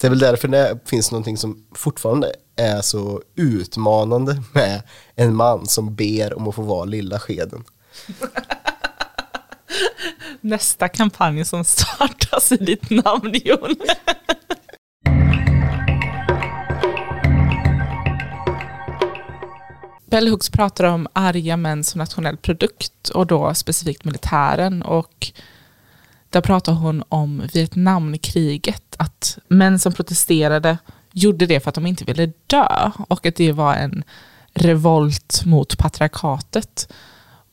Det är väl därför det finns någonting som fortfarande är så utmanande med en man som ber om att få vara lilla skeden. Nästa kampanj som startas i ditt namn Jon. Bell Hooks pratar om arga män som nationell produkt och då specifikt militären och där pratar hon om Vietnamkriget, att män som protesterade gjorde det för att de inte ville dö och att det var en revolt mot patriarkatet.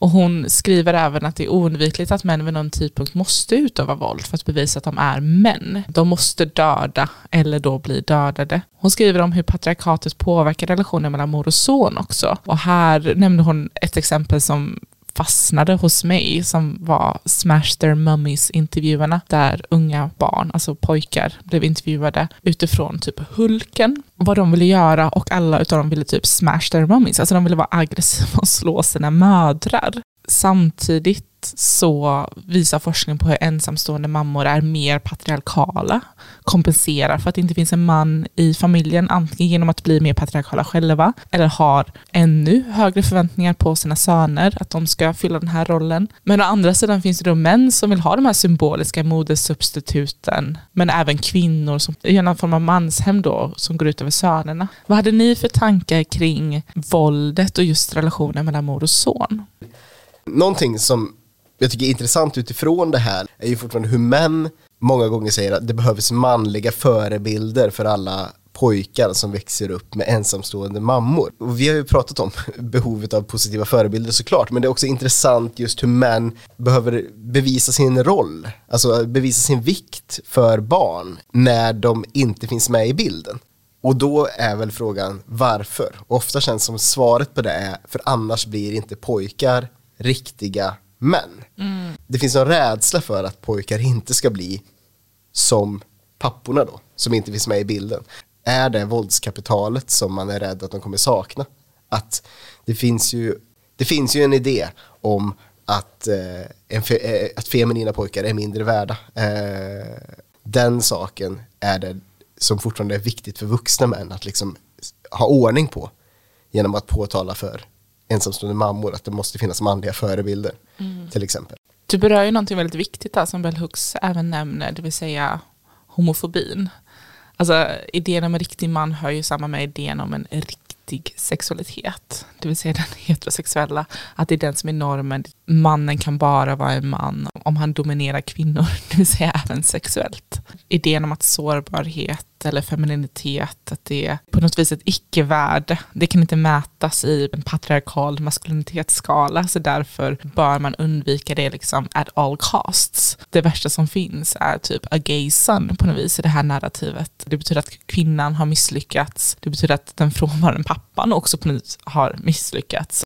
Och hon skriver även att det är oundvikligt att män vid någon tidpunkt måste utöva våld för att bevisa att de är män. De måste döda eller då bli dödade. Hon skriver om hur patriarkatet påverkar relationen mellan mor och son också. Och här nämnde hon ett exempel som fastnade hos mig som var Smash Their Mummies intervjuerna där unga barn, alltså pojkar, blev intervjuade utifrån typ Hulken, vad de ville göra och alla utav dem ville typ smash their mummies, alltså de ville vara aggressiva och slå sina mödrar samtidigt så visar forskning på hur ensamstående mammor är mer patriarkala, kompenserar för att det inte finns en man i familjen, antingen genom att bli mer patriarkala själva, eller har ännu högre förväntningar på sina söner, att de ska fylla den här rollen. Men å andra sidan finns det då män som vill ha de här symboliska modersubstituten, men även kvinnor som i någon form av manshem då, som går ut över sönerna. Vad hade ni för tankar kring våldet och just relationen mellan mor och son? Någonting som jag tycker är intressant utifrån det här är ju fortfarande hur män många gånger säger att det behövs manliga förebilder för alla pojkar som växer upp med ensamstående mammor. Och vi har ju pratat om behovet av positiva förebilder såklart, men det är också intressant just hur män behöver bevisa sin roll, alltså bevisa sin vikt för barn när de inte finns med i bilden. Och då är väl frågan varför? Och ofta känns som svaret på det är för annars blir inte pojkar riktiga män. Mm. Det finns en rädsla för att pojkar inte ska bli som papporna då, som inte finns med i bilden. Är det våldskapitalet som man är rädd att de kommer sakna? Att det finns ju, det finns ju en idé om att, eh, en fe, eh, att feminina pojkar är mindre värda. Eh, den saken är det som fortfarande är viktigt för vuxna män att liksom ha ordning på genom att påtala för ensamstående mammor att det måste finnas manliga förebilder mm. till exempel. Du berör ju någonting väldigt viktigt där som Bell Hooks även nämner, det vill säga homofobin. Alltså idén om en riktig man hör ju samman med idén om en riktig sexualitet, det vill säga den heterosexuella, att det är den som är normen. Mannen kan bara vara en man om han dominerar kvinnor, det vill säga även sexuellt. Idén om att sårbarhet eller femininitet, att det är på något vis ett icke-värde. Det kan inte mätas i en patriarkal maskulinitetsskala, så därför bör man undvika det liksom at all costs. Det värsta som finns är typ a gay son på något vis i det här narrativet. Det betyder att kvinnan har misslyckats. Det betyder att den frånvarande pappan också på något vis har misslyckats.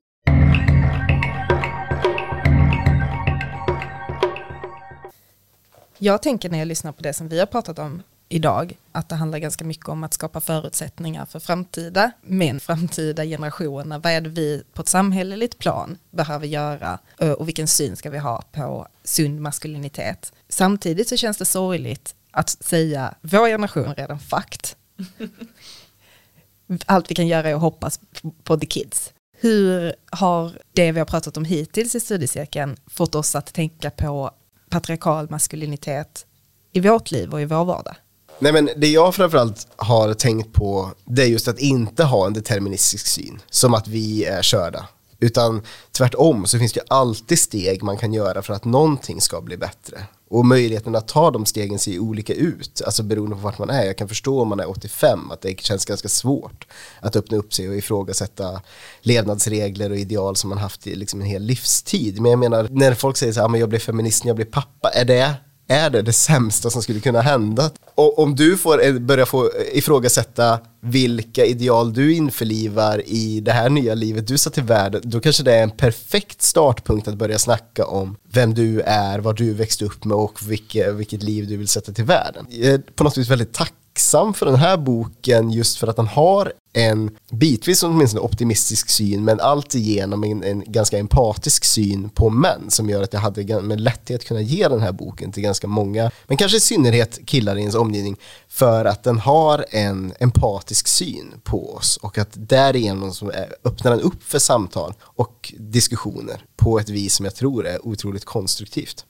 Jag tänker när jag lyssnar på det som vi har pratat om idag, att det handlar ganska mycket om att skapa förutsättningar för framtida män, framtida generationer. Vad är det vi på ett samhälleligt plan behöver göra eh, och vilken syn ska vi ha på sund maskulinitet? Samtidigt så känns det sorgligt att säga vår generation är redan fakt. Allt vi kan göra är att hoppas på the kids. Hur har det vi har pratat om hittills i studiecirkeln fått oss att tänka på patriarkal maskulinitet i vårt liv och i vår vardag? Nej men det jag framförallt har tänkt på det är just att inte ha en deterministisk syn, som att vi är körda. Utan tvärtom så finns det alltid steg man kan göra för att någonting ska bli bättre. Och möjligheten att ta de stegen ser olika ut, alltså beroende på vart man är. Jag kan förstå om man är 85 att det känns ganska svårt att öppna upp sig och ifrågasätta levnadsregler och ideal som man haft i liksom en hel livstid. Men jag menar, när folk säger så här, men jag blir feminist när jag blir pappa, är det är det det sämsta som skulle kunna hända? Och om du får eh, börja få eh, ifrågasätta vilka ideal du införlivar i det här nya livet du satt till världen, då kanske det är en perfekt startpunkt att börja snacka om vem du är, vad du växte upp med och vilket, vilket liv du vill sätta till världen. Jag är på något vis väldigt tacksam för den här boken just för att den har en bitvis åtminstone optimistisk syn men alltigenom en, en ganska empatisk syn på män som gör att jag hade med lätthet kunnat ge den här boken till ganska många, men kanske i synnerhet killar i ens omgivning för att den har en empatisk syn på oss och att därigenom så öppnar den upp för samtal och diskussioner på ett vis som jag tror är otroligt konstruktivt.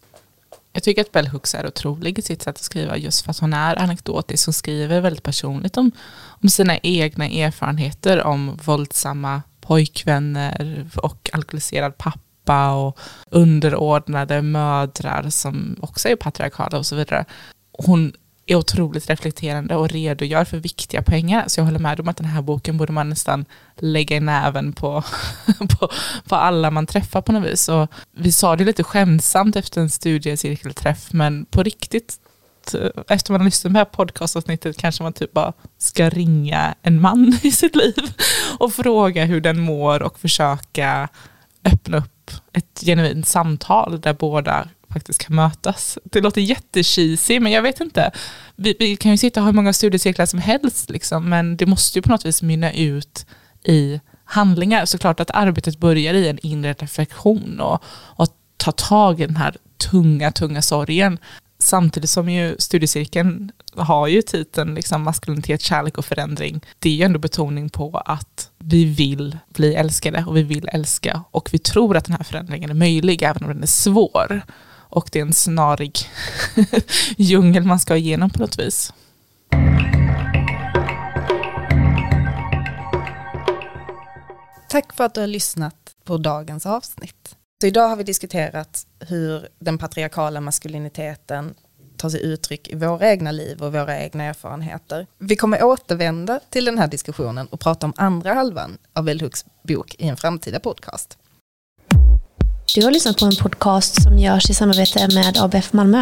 Jag tycker att Bell Hooks är otrolig i sitt sätt att skriva just för att hon är anekdotisk. Hon skriver väldigt personligt om, om sina egna erfarenheter om våldsamma pojkvänner och alkoholiserad pappa och underordnade mödrar som också är patriarkala och så vidare. Hon är otroligt reflekterande och redogör för viktiga poänger. Så jag håller med om att den här boken borde man nästan lägga i näven på, på, på alla man träffar på något vis. Och vi sa det lite skämtsamt efter en studiecirkelträff, men på riktigt eh, efter man har lyssnat på det här podcastavsnittet kanske man typ bara ska ringa en man i sitt liv och fråga hur den mår och försöka öppna upp ett genuint samtal där båda faktiskt kan mötas. Det låter jättecheesy, men jag vet inte. Vi, vi, kan ju sitta och ha hur många studiecirklar som helst, liksom, men det måste ju på något vis mynna ut i handlingar. Såklart att arbetet börjar i en inre reflektion och, och ta tag i den här tunga, tunga sorgen. Samtidigt som ju studiecirkeln har ju titeln liksom maskulinitet, kärlek och förändring. Det är ju ändå betoning på att vi vill bli älskade och vi vill älska och vi tror att den här förändringen är möjlig även om den är svår. Och det är en snarig djungel man ska igenom på något vis. Tack för att du har lyssnat på dagens avsnitt. Så idag har vi diskuterat hur den patriarkala maskuliniteten tar sig uttryck i våra egna liv och våra egna erfarenheter. Vi kommer återvända till den här diskussionen och prata om andra halvan av Bell Hooks bok i en framtida podcast. Du har lyssnat på en podcast som görs i samarbete med ABF Malmö.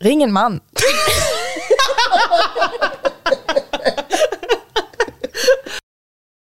Ring en man!